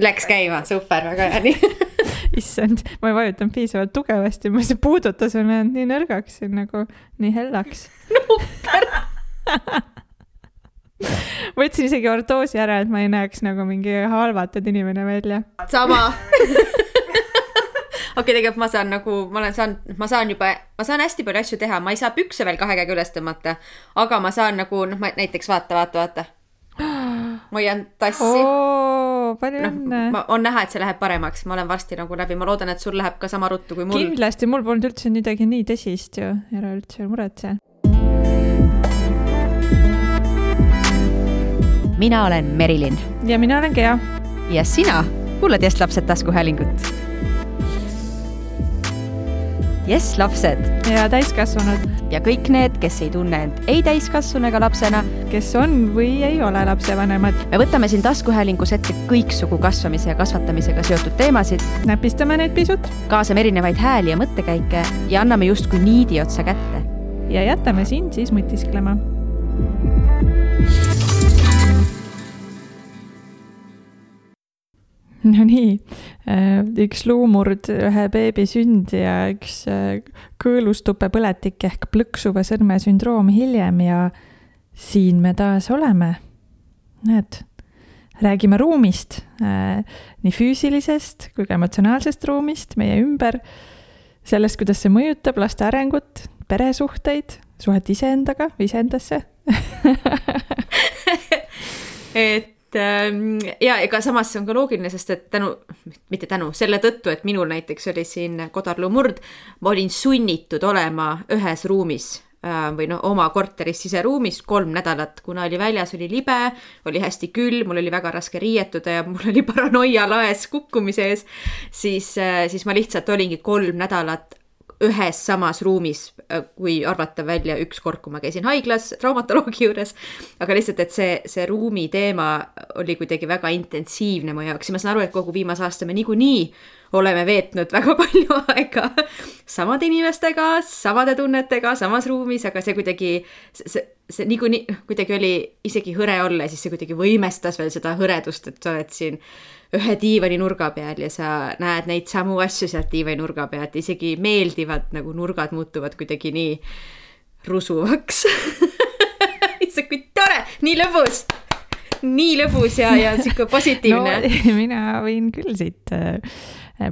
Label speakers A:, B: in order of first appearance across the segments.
A: Läks käima, super, väga hea, nii.
B: Issand, ma ei vajutanud piisavalt tugevasti, ma see puudutas on jäänud nii nõrgaks, nagu nii hellaks. Võtsin isegi ortoosi ära, et ma ei näeks nagu mingi halvatud inimene välja.
A: sama. Okei okay,, tegelikult ma saan nagu, ma olen saanud, ma saan juba, ma saan hästi palju asju teha, ma ei saa pükse veel kahe käega üles tõmmata, aga ma saan nagu noh, ma näiteks vaata, vaata, vaata. hoian tassi.
B: Oo, palju
A: noh
B: õnne.,
A: on näha, et see läheb paremaks, ma olen varsti nagu läbi, ma loodan, et sul läheb ka sama ruttu kui mul.
B: kindlasti, mul polnud üldse midagi nii tõsist ju, ära üldse muretse.
C: mina olen Merilin
B: ja mina olen Gea.
C: ja sina kuulad Jess lapsed taskuhäälingut. Jess lapsed.
B: Ja täiskasvanud,
C: ja kõik need, kes ei tunne end ei täiskasvanu ega lapsena,
B: kes on või ei ole lapsevanemad,
C: me võtame siin taskuhäälingus ette kõiksugu kasvamise ja kasvatamisega seotud teemasid,
B: näpistame neid pisut.
C: Kaasame erinevaid hääli ja mõttekäike ja anname justkui niidi otsa kätte.
B: ja jätame sind siis mõtisklema. Nonii, üks luumurd, ühe beebi sünd ja üks äh, kõõlustupepõletik ehk plõksuva sõrme sündroom hiljem ja siin me taas oleme. näed, räägime ruumist, nii füüsilisest kui ka emotsionaalsest ruumist meie ümber, sellest, kuidas see mõjutab laste arengut, peresuhteid, suhet iseendaga iseendasse
A: et ja ega samas see on ka loogiline, sest et tänu, mitte tänu, selle tõttu, et minul näiteks oli siin kodarlumurd, ma olin sunnitud olema ühes ruumis äh, või noh, oma korteris siseruumis kolm nädalat, kuna oli väljas, oli libe, oli hästi külm, mul oli väga raske riietuda ja mul oli paranoia laes kukkumise ees, siis, siis ma lihtsalt olingi kolm nädalat ühes samas ruumis, kui arvata välja üks kord, kui ma käisin haiglas traumatoloogi juures. aga lihtsalt, et see, see ruumi teema oli kuidagi väga intensiivne mu jaoks ja ma saan aru, et kogu viimase aasta me niikuinii oleme veetnud väga palju aega samade inimestega, samade tunnetega, samas ruumis, aga see kuidagi, see, see niikuinii, kuidagi oli isegi hõre olla siis see kuidagi võimestas veel seda hõredust, et sa oled siin ühe diivani nurga peal ja sa näed neid samu asju sealt diivani nurga pealt, isegi meeldivad nagu nurgad muutuvad kuidagi nii rusuvaks. Issand, kui tore, nii lõbus, nii lõbus ja, ja sihuke positiivne.
B: No, mina võin küll siit äh,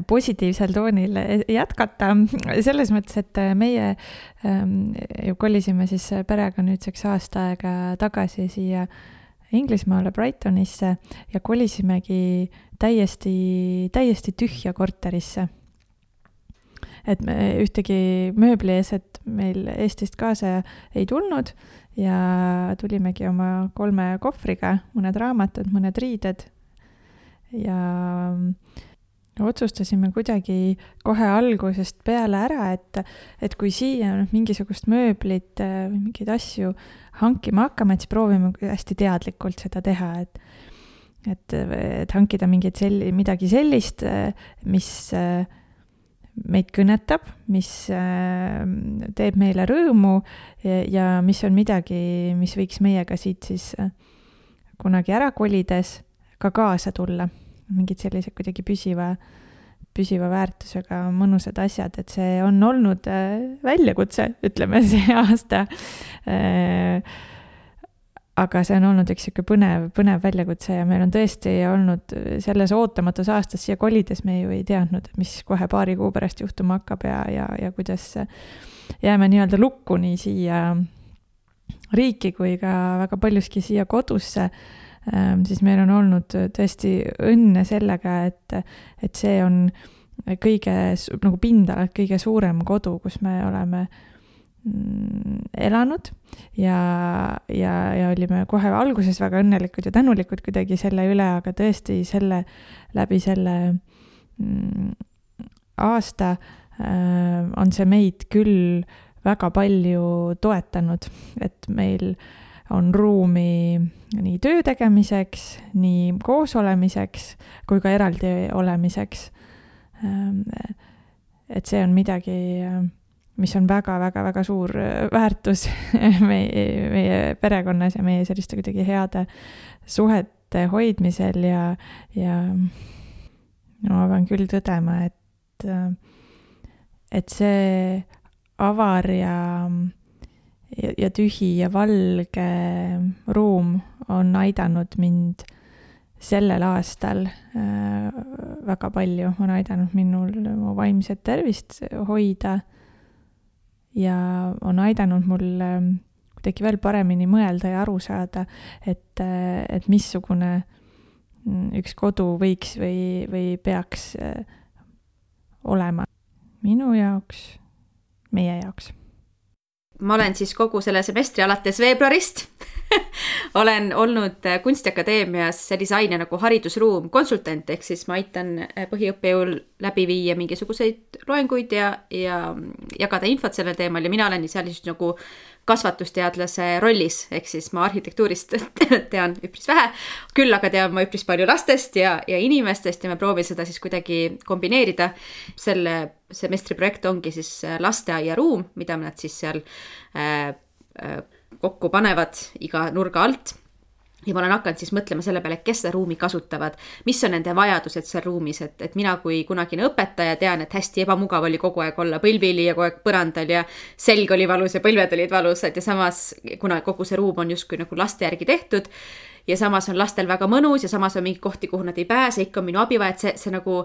B: positiivsel toonil jätkata, selles mõttes, et meie ähm, ju kolisime siis perega nüüdseks aasta aega tagasi siia Inglismaale Brightonisse ja kolisimegi täiesti, täiesti tühja korterisse. et me ühtegi mööblieset meil Eestist kaasa ei tulnud ja tulimegi oma kolme kohvriga, mõned raamatud, mõned riided ja otsustasime kuidagi kohe algusest peale ära, et, et kui siia noh, mingisugust mööblit või mingeid asju hankima hakkame, et siis proovime hästi teadlikult seda teha, et et, et hankida mingeid sel-, midagi sellist, mis meid kõnetab, mis teeb meile rõõmu ja, ja mis on midagi, mis võiks meiega siit siis kunagi ära kolides ka kaasa tulla. Mingid sellised kuidagi püsiva, püsiva väärtusega mõnusad asjad, et see on olnud väljakutse, ütleme see aasta aga see on olnud üks sihuke põnev, põnev väljakutse ja meil on tõesti olnud selles ootamatus aastas siia kolides me ju ei teadnud, mis kohe paari kuu pärast juhtuma hakkab ja, ja, ja kuidas jääme nii-öelda lukku nii siia riiki kui ka väga paljuski siia kodusse. Siis meil on olnud tõesti õnne sellega, et, et see on kõige nagu pindalalt kõige suurem kodu, kus me oleme äh, Mm, elanud. Ja, ja, ja olime kohe alguses väga õnnelikud ja tänulikud kuidagi selle üle, aga tõesti selle, läbi selle mm, aasta äh, on see meid küll väga palju toetanud, et meil on ruumi nii töö tegemiseks, nii koos olemiseks kui ka eraldi olemiseks. Ähm, et see on midagi mis on väga-väga-väga suur väärtus meie, meie perekonnas ja meie selliste kuidagi heade suhet, toodete hoidmisel ja, ja no ma pean küll tõdema, et, et see avar ja, ja, ja tühi ja valge ruum on aidanud mind sellel aastal äh, väga palju, on aidanud minul mu vaimset tervist hoida ja on aidanud mul äh, kuidagi veel paremini mõelda ja aru saada, et, äh, et missugune mm, üks kodu võiks või, või peaks olema minu jaoks, meie jaoks.
A: Ma olen siis kogu selle semestri alates veebruarist olen olnud Kunstiakadeemias aine nagu haridusruum konsultant, ehk siis ma aitan äh, põhiõppejõul läbi viia mingisuguseid loenguid ja, ja jagada infot sellel teemal ja mina olen seal siis nagu kasvatusteadlase rollis, ehk siis ma arhitektuurist tean üpris vähe, küll aga tean ma üpris palju lastest ja, ja inimestest ja ma proovin seda siis kuidagi kombineerida. selle semestri projekt ongi siis äh, lasteaiaruum, mida nad siis seal äh, äh, kokku panevad iga nurga alt ja ma olen hakanud siis mõtlema selle peale, kes seda ruumi kasutavad, mis on nende vajadused seal ruumis, et, et mina kui kunagine õpetaja tean, et hästi ebamugav oli kogu aeg olla põlvili ja kogu aeg põrandal ja selg oli valus ja põlved olid valusad ja samas, kuna kogu see ruum on justkui nagu laste järgi tehtud ja samas on lastel väga mõnus ja samas on mingeid kohti, kuhu nad ei pääse, ikka on minu abi vaja, et see, see nagu,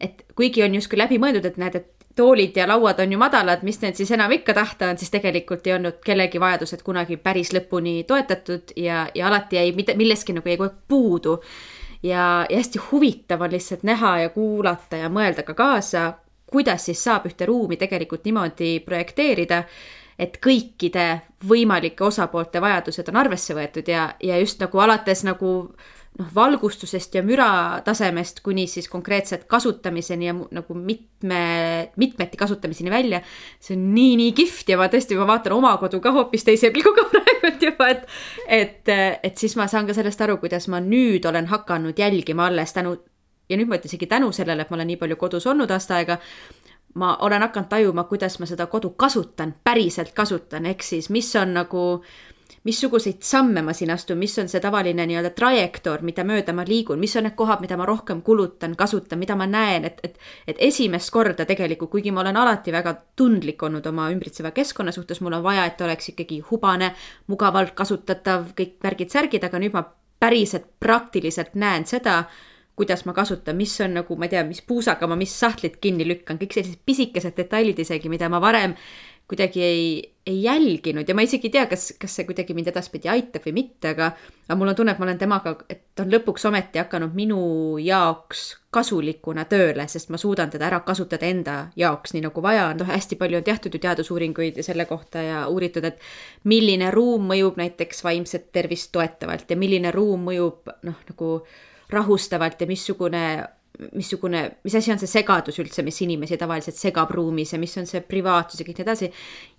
A: et kuigi on justkui läbi mõeldud, et näed, et toolid ja lauad on ju madalad, mis need siis enam ikka tahta on, siis tegelikult ei olnud kellegi vajadused kunagi päris lõpuni toetatud ja, ja alati jäi millestki nagu jäi kogu aeg puudu. ja, ja hästi huvitav on lihtsalt näha ja kuulata ja mõelda ka kaasa, kuidas siis saab ühte ruumi tegelikult niimoodi projekteerida, et kõikide võimalike osapoolte vajadused on arvesse võetud ja, ja just nagu alates nagu noh, valgustusest ja müra tasemest kuni siis konkreetselt kasutamiseni ja nagu mitme, mitmeti kasutamiseni välja. see on nii, nii kihvt ja ma tõesti, ma vaatan oma kodu ka hoopis teise pilguga praegu juba, et, et, et siis ma saan ka sellest aru, kuidas ma nüüd olen hakanud jälgima alles tänu ja nüüd ma ütlen isegi tänu sellele, et ma olen nii palju kodus olnud aasta aega, ma olen hakanud tajuma, kuidas ma seda kodu kasutan, päriselt kasutan, ehk siis mis on nagu äh, missuguseid samme ma siin astun, mis on see tavaline nii-öelda trajektoor, mida mööda ma liigun, mis on need kohad, mida ma rohkem kulutan, kasutan, mida ma näen, et, et, et esimest korda tegelikult, kuigi ma olen alati väga tundlik olnud oma ümbritseva keskkonna suhtes, mul on vaja, et oleks ikkagi hubane, mugavalt kasutatav, kõik värgid-särgid, aga nüüd ma päriselt praktiliselt näen seda, kuidas ma kasutan, mis on nagu, ma ei tea, mis puusaga ma mis sahtlit kinni lükkan, kõik sellised pisikesed detailid isegi, mida ma varem kuidagi ei, ei jälginud ja ma isegi ei tea, kas, kas see kuidagi mind edaspidi aitab või mitte, aga, aga mul on tunne, et ma olen temaga, et ta on lõpuks ometi hakanud minu jaoks kasulikuna tööle, sest ma suudan teda ära kasutada enda jaoks, nii nagu vaja on. noh, hästi palju on tehtud ju teadusuuringuid selle kohta ja uuritud, et milline ruum mõjub näiteks vaimset tervist toetavalt ja milline ruum mõjub noh, nagu rahustavalt ja missugune missugune, mis asi on see segadus üldse, mis inimesi tavaliselt segab ruumis ja mis on see privaatsus ja kõik nii edasi.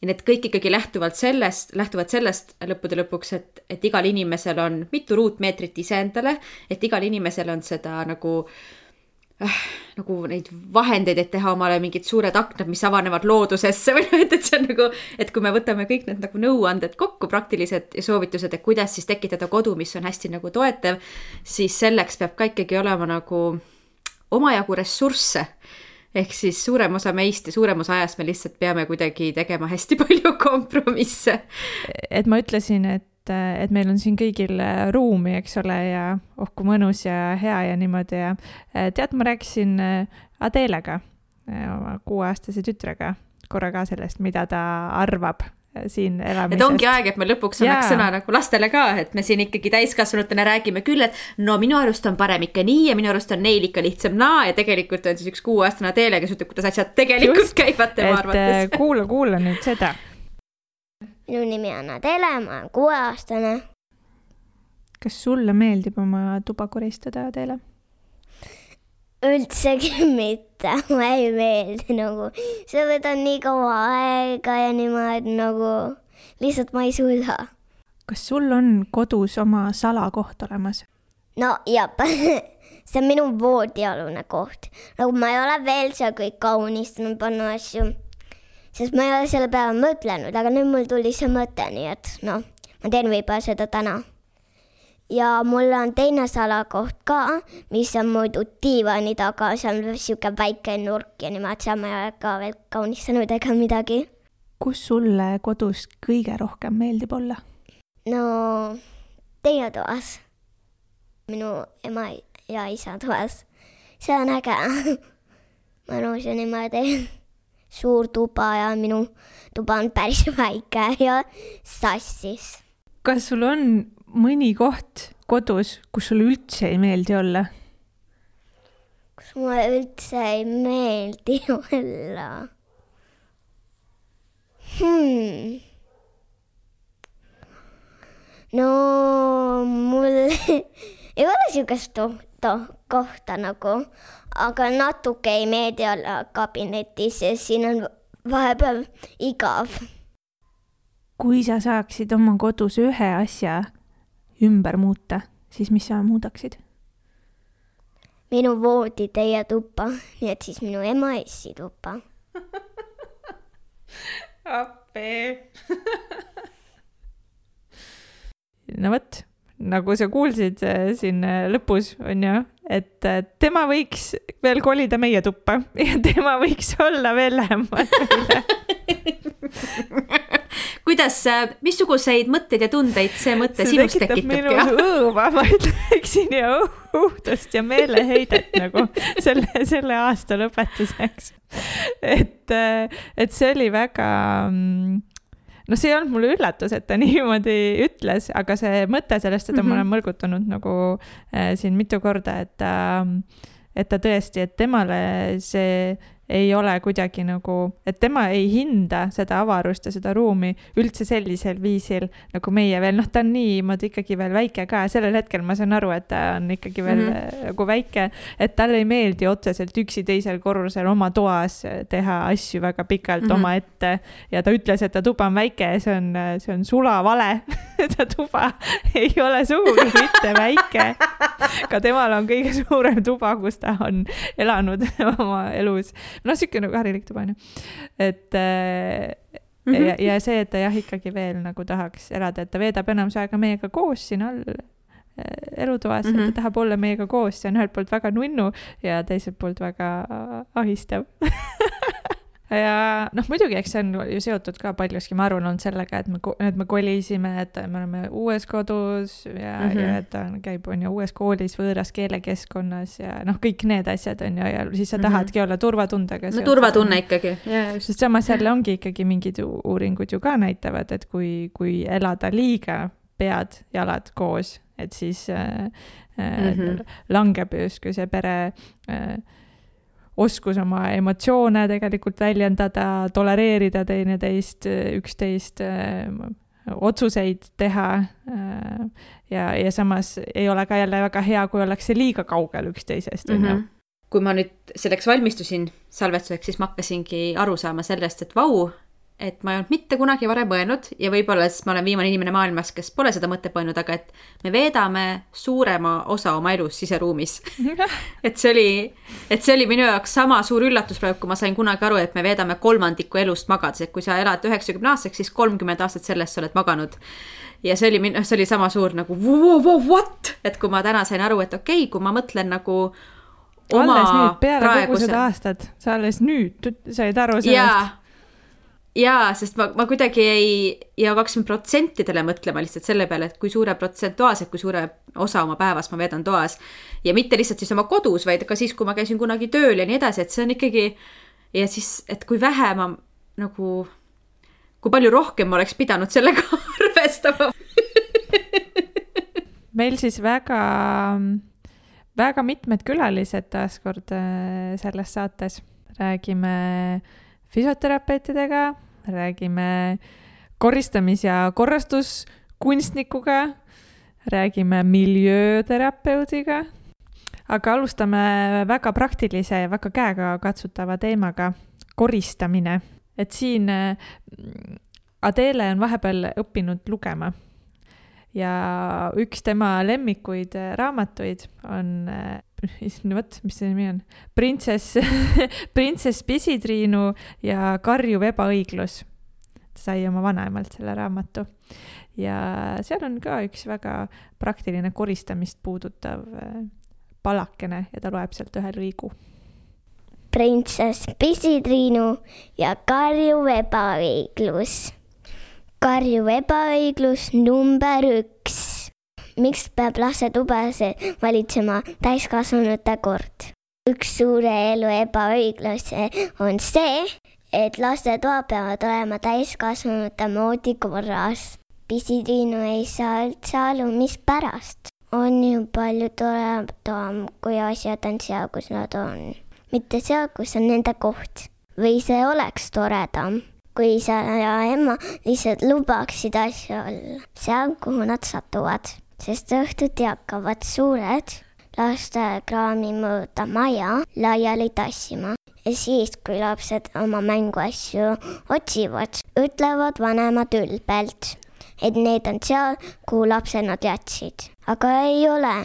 A: ja need kõik ikkagi lähtuvalt sellest, lähtuvad sellest lõppude lõpuks, et, et igal inimesel on mitu ruutmeetrit iseendale, et igal inimesel on seda nagu äh, nagu neid vahendeid, et teha omale mingid suured aknad, mis avanevad loodusesse või noh, et, et see on nagu, et kui me võtame kõik need nagu nõuanded kokku, praktilised ja soovitused, et kuidas siis tekitada kodu, mis on hästi nagu toetav, siis selleks peab ka ikkagi olema nagu omajagu ressursse ehk siis suurem osa meist ja suurem osa ajast me lihtsalt peame kuidagi tegema hästi palju kompromisse.
B: et ma ütlesin, et, et meil on siin kõigil ruumi, eks ole, ja oh kui mõnus ja hea ja niimoodi ja tead, ma rääkisin Adelega, oma kuueaastase tütrega korra ka sellest, mida ta arvab siin elamisest.
A: et ongi aeg, et me lõpuks annaks sõna nagu lastele ka, et me siin ikkagi täiskasvanutena räägime küll, et no minu arust on parem ikka nii ja minu arust on neil ikka lihtsam naa ja tegelikult on siis üks kuueaastane Teele, kes ütleb, kuidas asjad tegelikult Just, käivad tema arvates.
B: Äh, kuula, kuula nüüd seda.
D: minu nimi on Adele, ma olen kuueaastane.
B: kas sulle meeldib oma tuba koristada, Adele?
D: Üldsegi mitte, mulle ei meeldi nagu, see võtab nii kaua aega ja niimoodi nagu lihtsalt ma ei suuda.
B: kas sul on kodus oma salakoht olemas?
D: no jah see on minu voodialune koht. nagu ma ei ole veel seal kõik kaunistanud, pannud asju, sest ma ei ole selle peale mõtlenud, aga nüüd mul tuli see mõte, nii et noh, ma teen võib-olla seda täna. Ja mul on teine salakoht ka, mis on muidu diivani taga, seal on sihuke väike nurk ja niimoodi, seal ma ei ole ka veel kaunistanud ega midagi.
B: kus sulle kodus kõige rohkem meeldib olla?
D: no teie toas, minu ema ja isa toas, see on äge mõnus ja niimoodi suur tuba ja minu tuba on päris väike ja sassis.
B: kas sul on mõni koht kodus, kus sulle üldse ei meeldi olla?
D: kus mulle üldse ei meeldi olla hmm.? no mul ei ole siukest kohta nagu, aga natuke ei meeldi olla kabinetis, sest siin on vahepeal igav.
B: kui sa saaksid oma kodus ühe asja ümber muuta, siis mis sa muudaksid?
D: minu voodi teie tuppa, nii et siis minu ema essi tuppa.
B: Appi no vot, nagu sa kuulsid äh, siin äh, lõpus, on ju, et äh, tema võiks veel kolida meie tuppa ja tema võiks olla veel lähemal meile
A: kuidas, missuguseid mõtteid ja tundeid see mõte see sinus tekitab?
B: minus õõva, ma ütleksin, ja õudust ja meeleheidet nagu selle, selle aasta lõpetuseks. et, et see oli väga noh, see ei olnud mulle üllatus, et ta niimoodi ütles, aga see mõte sellest, seda mm -hmm. ma olen mõlgutanud nagu äh, siin mitu korda, et ta äh,, et ta tõesti, et temale see ei ole kuidagi nagu, et tema ei hinda seda avarust ja seda ruumi üldse sellisel viisil nagu meie veel, noh, ta on niimoodi ikkagi veel väike ka, sellel hetkel ma saan aru, et ta on ikkagi veel mm -hmm. nagu väike, et talle ei meeldi otseselt üksi teisel korrusel oma toas teha asju väga pikalt mm -hmm. omaette ja ta ütles, et ta tuba on väike ja see on, see on sulavale ta tuba ei ole sugugi mitte väike. ka temal on kõige suurem tuba, kus ta on elanud oma elus noh, sihuke nagu harilik tuba onju. et mm -hmm. ja, ja see, et ta jah, ikkagi veel nagu tahaks elada, et ta veedab enamus aega meiega koos siin all äh, elutoas mm, -hmm. ta mhm. tahab olla meiega koos, see on ühelt poolt väga nunnu ja teiselt poolt väga ahistav ja noh, muidugi, eks see on ju seotud ka paljuski, ma arvan, olnud sellega, et me, et me kolisime, et me oleme uues kodus ja mm, -hmm. ja et ta käib, on ju, uues koolis, võõras keelekeskkonnas ja noh, kõik need asjad on ju, ja siis sa mhm. tahadki mm -hmm. olla turvatundega.
A: no turvatunne ikkagi, jaa.
B: sest samas jälle ongi ikkagi mingid uuringud ju ka näitavad, et kui, kui elada liiga pead, jalad koos, et siis äh, mm -hmm. langeb justkui see pere äh, oskus oma emotsioone tegelikult väljendada, tolereerida teineteist, üksteist, otsuseid teha. ja, ja samas ei ole ka jälle väga hea, kui ollakse liiga kaugel üksteisest, on ju
A: mhm. kui ma nüüd selleks valmistusin salvestuseks, siis ma hakkasingi aru saama sellest, et vau, et ma ei olnud mitte kunagi varem mõelnud ja võib-olla siis ma olen viimane inimene maailmas, kes pole seda mõtet mõelnud, aga et me veedame suurema osa oma elus siseruumis. Et see oli, et see oli minu jaoks sama suur üllatus praegu, kui ma sain kunagi aru, et me veedame kolmandiku elust magades, et kui sa elad üheksakümne aastaseks, siis kolmkümmend aastat sellest sa oled maganud. ja see oli, see oli sama suur nagu what, et kui ma täna sain aru, et okei okay,, kui ma mõtlen nagu
B: alles nüüd, peale praeguse... kogu seda aastat, sa alles nüüd said aru sellest
A: jaa, sest ma, ma kuidagi ei, ja hakkasin protsentidele mõtlema lihtsalt selle peale, et kui suure protsentuaalselt, kui suure osa oma päevast ma veedan toas. ja mitte lihtsalt siis oma kodus, vaid ka siis, kui ma käisin kunagi tööl ja nii edasi, et see on ikkagi. ja siis, et kui vähe ma nagu, kui palju rohkem ma oleks pidanud sellega arvestama
B: meil siis väga, väga mitmed külalised taaskord äh, selles saates räägime füsioterapeutidega räägime koristamis- ja korrastuskunstnikuga, räägime miljööterapeudiga, aga alustame väga praktilise ja väga käegakatsutava teemaga, koristamine. et siin mm, Adele on vahepeal õppinud lugema ja üks tema lemmikuid raamatuid on issand, vot, mis see nimi on, printsess printsess Pisitriinu ja karjuv ebaõiglus. ta sai oma vanaemalt selle raamatu. ja seal on ka üks väga praktiline koristamist puudutav äh, palakene ja ta loeb sealt ühe lõigu.
D: printsess Pisitriinu ja karjuv ebaõiglus. karjuv ebaõiglus number üks. Miks peab lastetubasid valitsema täiskasvanute kord? üks suure elu ebaõiglus on see, et lastetoad peavad olema täiskasvanute moodi korras. pisitriinu ei saa üldse aru, mispärast. on ju palju toredam, kui asjad on seal, kus nad on, mitte seal, kus on nende koht. või see oleks toredam, kui isa ja ema lihtsalt lubaksid asju olla seal, kuhu nad satuvad, sest õhtuti hakkavad suured lastekraami mööda maja laiali tassima. Ja siis, kui lapsed oma mänguasju otsivad, ütlevad vanemad ülbelt, et need on seal, kuhu lapsed nad jätsid. aga ei ole,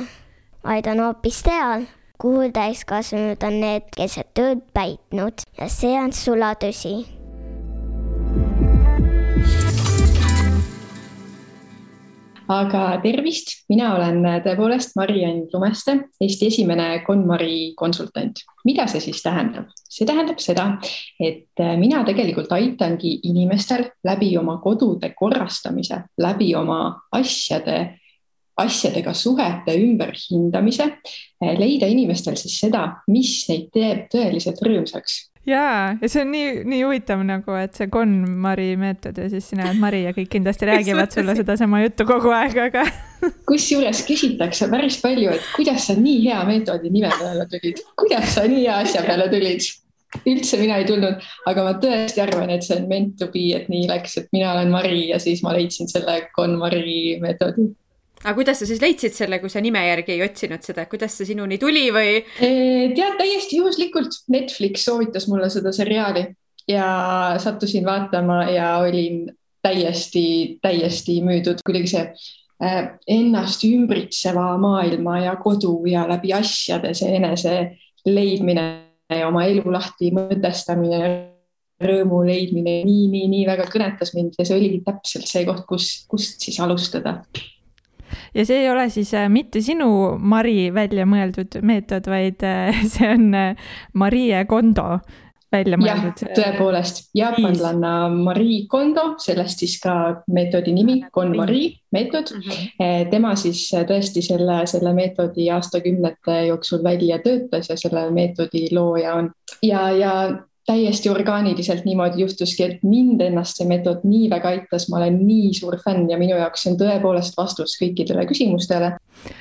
D: vaid on hoopis seal, kuhu täiskasvanud on need keset ööd päitnud. Ja see on sulatõsi
E: aga tervist, mina olen tõepoolest Mari-Ann Lumeste, Eesti esimene KonMari konsultant. mida see siis tähendab? see tähendab seda, et mina tegelikult aitangi inimestel läbi oma kodude korrastamise, läbi oma asjade asjadega suhete ümberhindamise, leida inimestel siis seda, mis neid teeb tõeliselt rõõmsaks
B: jaa, ja see on nii, nii huvitav nagu, et see KonMari meetod ja siis sina oled Mari ja kõik kindlasti räägivad sulle sedasama juttu kogu aeg, aga
E: kusjuures küsitakse päris palju, et kuidas sa nii hea meetodi nime peale tulid, kuidas sa nii hea asja peale tulid? üldse mina ei tulnud, aga ma tõesti arvan, et see on meant to be, et nii läks, et mina olen Mari ja siis ma leidsin selle KonMari meetodi
A: aga kuidas sa siis leidsid selle, kui sa nime järgi ei otsinud seda, kuidas see sinuni tuli või?
E: tead, täiesti juhuslikult Netflix soovitas mulle seda seriaali ja sattusin vaatama ja olin täiesti, täiesti müüdud, kuidagi see äh, ennast ümbritseva maailma ja kodu ja läbi asjade see enese leidmine ja oma elu lahti mõtestamine rõõmu leidmine nii, nii, nii väga kõnetas mind ja see oligi täpselt see koht, kus, kust siis alustada
B: ja see ei ole siis äh, mitte sinu, Mari, välja mõeldud meetod, vaid äh, see on äh, Marie Kondo välja mõeldud.
E: tõepoolest, jaapanlanna Marie Kondo, sellest siis ka meetodi nimi, KonMari meetod mm. -hmm. tema siis tõesti selle, selle meetodi aastakümnete jooksul välja töötas ja selle meetodi looja on ja, ja täiesti orgaaniliselt niimoodi juhtuski, et mind ennast see meetod nii väga aitas, ma olen nii suur fänn ja minu jaoks see on tõepoolest vastus kõikidele küsimustele.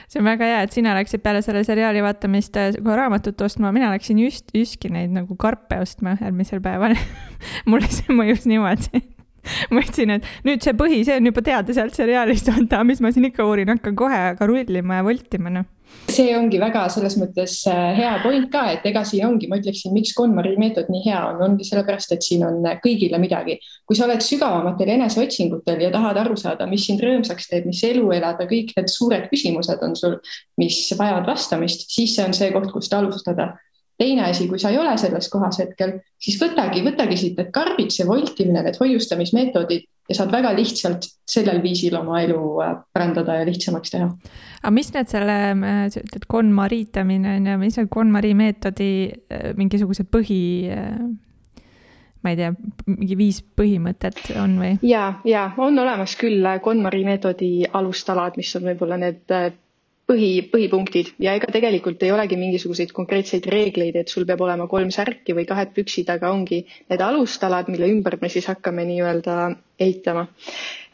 B: see on väga hea, et sina läksid peale selle seriaali vaatamist äh, kohe raamatut ostma, mina läksin just Jyski neid nagu karpe ostma järgmisel päeval. Mulle see mõjus niimoodi ma ütlesin, et nüüd see põhi, see on juba teada sealt seriaalist, oota, mis ma siin ikka uurin, hakkan kohe aga rullima ja voltima, noh
E: see ongi väga selles mõttes äh, hea point ka, et ega siin ongi, ma ütleksin, miks KonMari meetod nii hea on, ongi sellepärast, et siin on kõigile midagi. kui sa oled sügavamatel eneseotsingutel ja tahad aru saada, mis sind rõõmsaks teeb, mis elu elada, kõik need suured küsimused on sul, mis vajavad vastamist, siis see on see koht, kust alustada teine asi, kui sa ei ole selles kohas hetkel, siis võtagi, võtagi siit need karbid, see voltimine, need hoiustamismeetodid ja saad väga lihtsalt sellel viisil oma elu äh, parandada ja lihtsamaks teha.
B: aga mis need selle, äh, sa ütled konmariitamine on ju, mis need konmari meetodi äh, mingisugused põhi ma ei tea, mingi viis põhimõtet on või?
E: ja, ja on olemas küll KonMari meetodi alustalad, mis on võib-olla need põhi, põhipunktid ja ega tegelikult ei olegi mingisuguseid konkreetseid reegleid, et sul peab olema kolm särki või kahed püksid, aga ongi need alustalad, mille ümber me siis hakkame nii-öelda ehitama.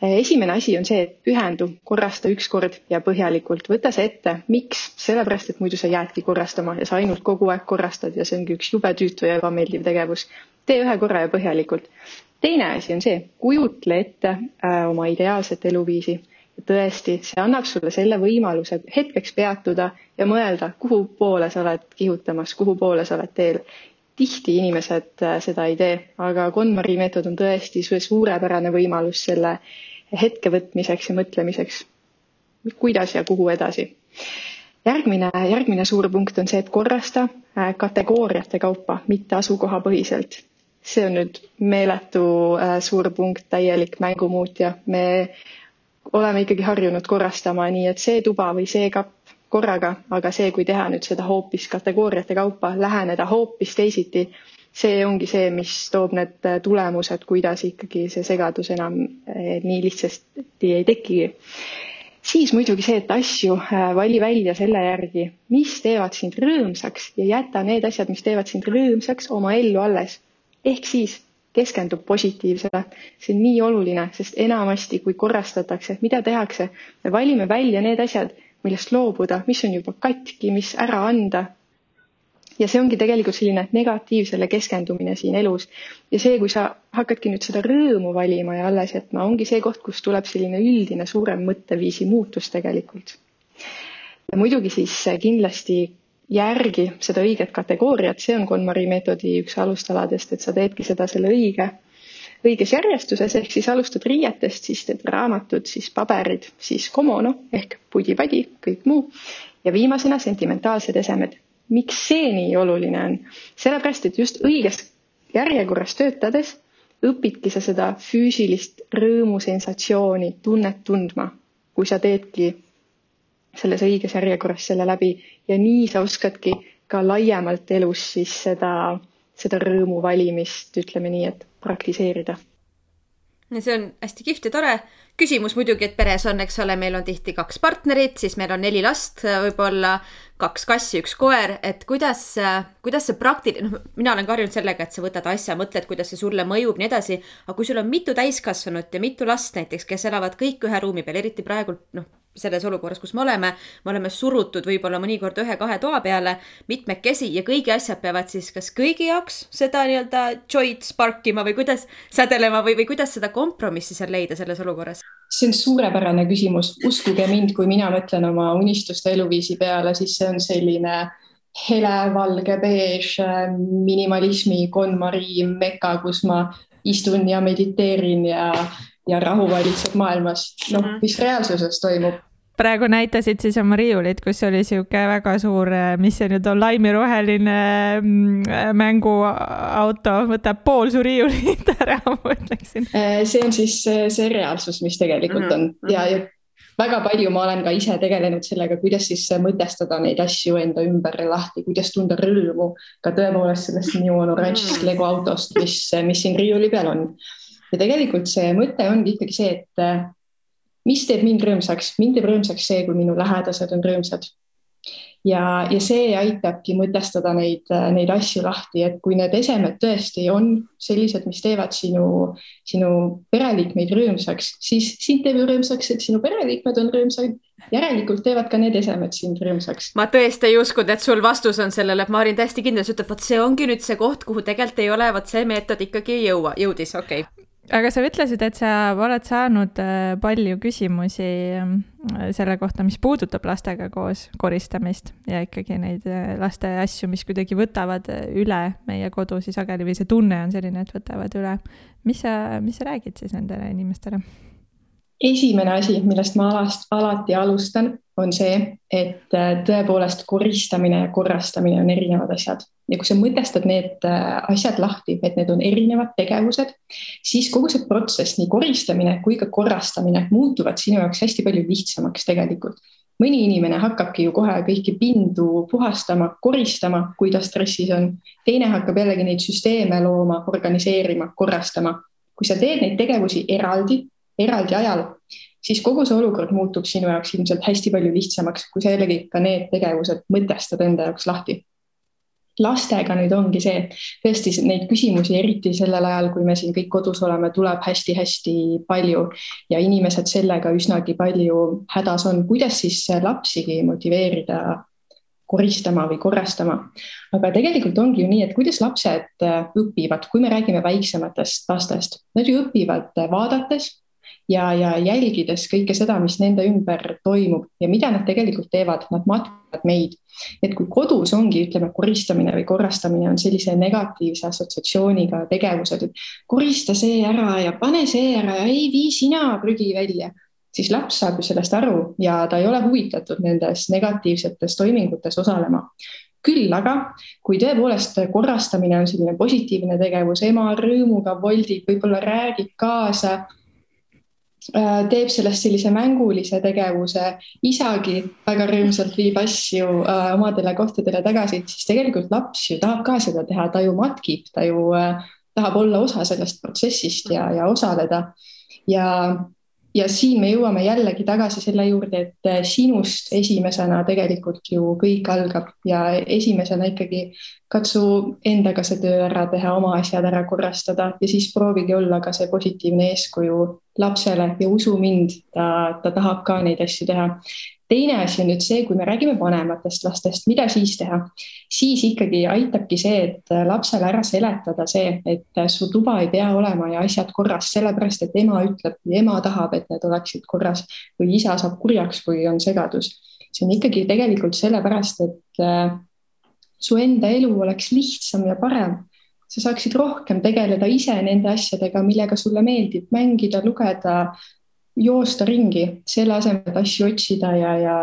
E: esimene asi on see, et pühendu, korrasta ükskord ja põhjalikult, võta see ette. miks? sellepärast, et muidu sa jäädki korrastama ja sa ainult kogu aeg korrastad ja see ongi üks jube tüütu ja ebameeldiv tegevus. tee ühe korra ja põhjalikult. teine asi on see, kujutle ette äh, oma ideaalset eluviisi tõesti, see annab sulle selle võimaluse hetkeks peatuda ja mõelda, kuhu poole sa oled kihutamas, kuhu poole sa oled teel. tihti inimesed äh, seda ei tee, aga KonMari meetod on tõesti suurepärane võimalus selle hetke võtmiseks ja mõtlemiseks. kuidas ja kuhu edasi. järgmine, järgmine suur punkt on see, et korrasta äh, kategooriate kaupa, mitte asukohapõhiselt see on nüüd meeletu äh, suur punkt, täielik mängumuutja. me
F: oleme ikkagi harjunud korrastama nii, et see tuba või see kapp korraga, aga see, kui teha nüüd seda hoopis kategooriate kaupa, läheneda hoopis teisiti, see ongi see, mis toob need tulemused, kuidas ikkagi see segadus enam eh, nii lihtsasti ei tekigi. siis muidugi see, et asju eh, vali välja selle järgi, mis teevad sind rõõmsaks ja jäta need asjad, mis teevad sind rõõmsaks, oma ellu alles. ehk siis keskendub positiivsele. see on nii oluline, sest enamasti, kui korrastatakse, mida tehakse, me valime välja need asjad millest loobuda, mis on juba katki, mis ära anda. ja see ongi tegelikult selline negatiivsele keskendumine siin elus. ja see, kui sa hakkadki nüüd seda rõõmu valima ja alles jätma, ongi see koht, kus tuleb selline üldine suurem mõtteviisi muutus tegelikult. ja muidugi siis kindlasti järgi seda õiget kategooriat, see on KonMari meetodi üks alustaladest, et sa teedki seda selle õige õiges järjestuses, ehk siis alustad riietest, siis teed raamatud, siis paberid, siis komono ehk pudi-padi, kõik muu ja viimasena sentimentaalsed esemed. miks see nii oluline on? sellepärast, et just õiges järjekorras töötades õpidki sa seda füüsilist rõõmusensatsiooni, tunnet tundma, kui sa teedki selles õiges järjekorras selle läbi ja nii sa oskadki ka laiemalt elus siis seda, seda rõõmu valimist, ütleme nii, et praktiseerida.
A: see on hästi kihvt ja tore. küsimus muidugi, et peres on, eks ole, meil on tihti kaks partnerit, siis meil on neli last, võib-olla kaks kassi, üks koer, et kuidas, kuidas see praktiline, noh, mina olen harjunud sellega, et sa võtad asja, mõtled, kuidas see sulle mõjub, nii edasi. aga kui sul on mitu täiskasvanut ja mitu last näiteks, kes elavad kõik ühe ruumi peal, eriti praegu noh, selles olukorras, kus me oleme, me oleme surutud võib-olla mõnikord ühe-kahe toa peale mitmekesi ja kõigi asjad peavad siis kas kõigi jaoks seda nii-öelda joy'd spark ima või kuidas sädelema või, või kuidas seda kompromissi seal leida selles olukorras?
E: see on suurepärane küsimus, uskuge mind, kui mina mõtlen oma unistuste eluviisi peale, siis see on selline helevalge beež minimalismi KonMari meka, kus ma istun ja mediteerin ja, ja rahu valitseb maailmas. noh, mis reaalsuses toimub,
B: praegu näitasid siis oma riiulit, kus oli sihuke väga suur, mis see nüüd on, laimiroheline mm, mänguauto, võtab pool su riiulit ära, ma ütleksin.
E: Äh, see on siis see reaalsus, mis tegelikult on mhm, ja, ja väga palju ma olen ka ise tegelenud sellega, kuidas siis mõtestada neid asju enda ümber lahti, kuidas tunda rõõmu ka tõepoolest sellest minu oranžist mhm. Lego autost, mis, mis siin riiuli peal on. ja tegelikult see mõte ongi ikkagi see, et mis teeb mind rõõmsaks, mind teeb rõõmsaks see, kui minu lähedased on rõõmsad. ja, ja see aitabki mõtestada neid, neid asju lahti, et kui need esemed tõesti on sellised, mis teevad sinu, sinu pereliikmeid rõõmsaks, siis sind teeb ju rõõmsaks, et sinu pereliikmed on rõõmsad järelikult teevad ka need esemed sind rõõmsaks.
A: ma tõesti ei uskunud, et sul vastus on sellele, et ma olin täiesti kindel, sa ütled, vot see ongi nüüd see koht, kuhu tegelikult ei ole, vot see meetod ikkagi ei jõua, jõudis, okei okay
B: aga sa ütlesid, et sa oled saanud äh, palju küsimusi ähm, selle kohta, mis puudutab lastega koos koristamist ja ikkagi neid äh, laste asju, mis kuidagi võtavad äh, üle meie kodusi sageli või see tunne on selline, et võtavad üle. mis sa, mis sa räägid siis nendele inimestele?
E: Esimene asi, millest ma alast, alati alustan, on see, et äh, tõepoolest koristamine ja korrastamine on erinevad asjad ja kui sa mõtestad need äh, asjad lahti, et need on erinevad tegevused, siis kogu see protsess, nii koristamine kui ka korrastamine muutuvad sinu jaoks hästi palju lihtsamaks tegelikult. mõni inimene hakkabki ju kohe kõiki pindu puhastama, koristama, kui ta stressis on. teine hakkab jällegi neid süsteeme looma, organiseerima, korrastama. kui sa teed neid tegevusi eraldi, eraldi ajal, siis kogu see olukord muutub sinu jaoks ilmselt hästi palju lihtsamaks, kui sa jällegi ka need tegevused mõtestad enda jaoks lahti. lastega nüüd ongi see, tõesti neid küsimusi, eriti sellel ajal, kui me siin kõik kodus oleme, tuleb hästi-hästi palju ja inimesed sellega üsnagi palju hädas on, kuidas siis lapsigi motiveerida koristama või korrastama. aga tegelikult ongi ju nii, et kuidas lapsed õpivad, kui me räägime väiksematest lastest, nad ju õpivad vaadates ja, ja jälgides kõike seda, mis nende ümber toimub ja mida nad tegelikult teevad, nad matavad meid. et kui kodus ongi, ütleme, koristamine või korrastamine on sellise negatiivse assotsiatsiooniga tegevused, et korista see ära ja pane see ära ja ei vii sina prügi välja, siis laps saab ju sellest aru ja ta ei ole huvitatud nendes negatiivsetes toimingutes osalema küll aga, kui tõepoolest korrastamine on selline positiivne tegevus, ema rõõmuga voldib, võib-olla räägib kaasa teeb sellest sellise mängulise tegevuse, isagi väga rõõmsalt viib asju äh, omadele kohtadele tagasi, siis tegelikult laps ju tahab ka seda teha, ta ju matkib, ta ju tahab olla osa sellest protsessist ja, ja osaleda. ja ja siin me jõuame jällegi tagasi selle juurde, et eh, sinust esimesena tegelikult ju kõik algab ja esimesena ikkagi katsu endaga see töö ära teha, oma asjad ära korrastada ja siis proovige olla ka see positiivne eeskuju lapsele ja usu mind, ta, ta tahab ka neid asju teha. Teine asi on nüüd see, kui me räägime vanematest lastest, mida siis teha, siis ikkagi aitabki see, et lapsele ära seletada see, et su tuba ei pea olema ja asjad korras, sellepärast et ema ütleb ema tahab, et need oleksid korras või isa saab kurjaks, kui on segadus. see on ikkagi tegelikult sellepärast, et äh, su enda elu oleks lihtsam ja parem sa saaksid rohkem tegeleda ise nende asjadega, millega sulle meeldib mängida, lugeda, joosta ringi, selle asemel, et asju otsida ja, ja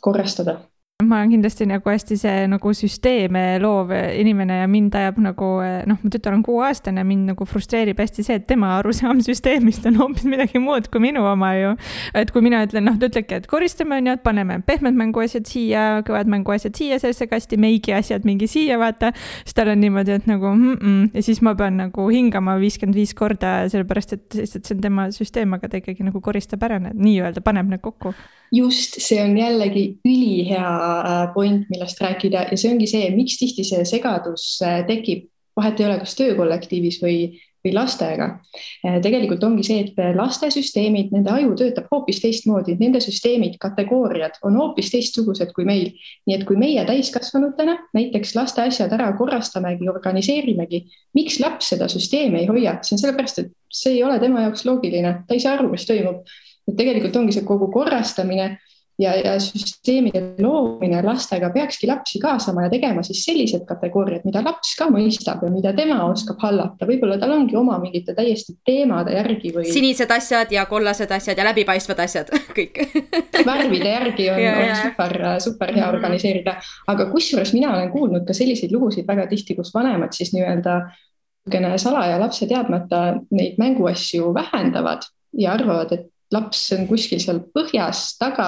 E: korrastada
B: ma olen kindlasti nagu hästi see nagu süsteeme loov inimene ja mind ajab nagu noh, mu tütar on kuueaastane, mind nagu frustreerib hästi see, et tema arusaam süsteemist on hoopis midagi muud kui minu oma ju. et kui mina ütlen, noh, ta ütlebki, et koristame on ju, et paneme pehmed mänguasjad siia, kõvad mänguasjad siia sellesse kasti, meigi asjad mingi siia, vaata. siis tal on niimoodi, et nagu mm -mm. ja siis ma pean nagu hingama viiskümmend viis korda, sellepärast et lihtsalt see on tema süsteem, aga ta ikkagi nagu koristab ära need nii-öelda, paneb need kokku
E: just, see on jällegi ülihea point, millest rääkida. Ja see ongi see, miks tihti see segadus äh, tekib, vahet ei ole, kas töökollektiivis või, või lastega. Äh, tegelikult ongi see, et laste süsteemid, nende aju töötab hoopis teistmoodi, nende süsteemid, kategooriad on hoopis teistsugused kui meil. nii et kui meie täiskasvanutena näiteks laste asjad ära korrastamegi, organiseerimegi, miks laps seda süsteemi ei hoia, see on sellepärast, et see ei ole tema jaoks loogiline, ta ei saa aru, mis toimub. Et tegelikult ongi see kogu korrastamine ja, ja süsteemide loomine lastega peakski lapsi kaasama ja tegema siis sellised kategooriad, mida laps ka mõistab ja mida tema oskab hallata, võib-olla tal ongi oma mingite täiesti teemade järgi või.
A: sinised asjad ja kollased asjad ja läbipaistvad asjad kõik
E: värvide järgi on, on super, super hea mhm. organiseerida, aga kusjuures mina olen kuulnud ka selliseid lugusid väga tihti, kus vanemad siis nii-öelda niisugune salaja lapse teadmata neid mänguasju vähendavad ja arvavad, et laps on kuskil seal põhjas taga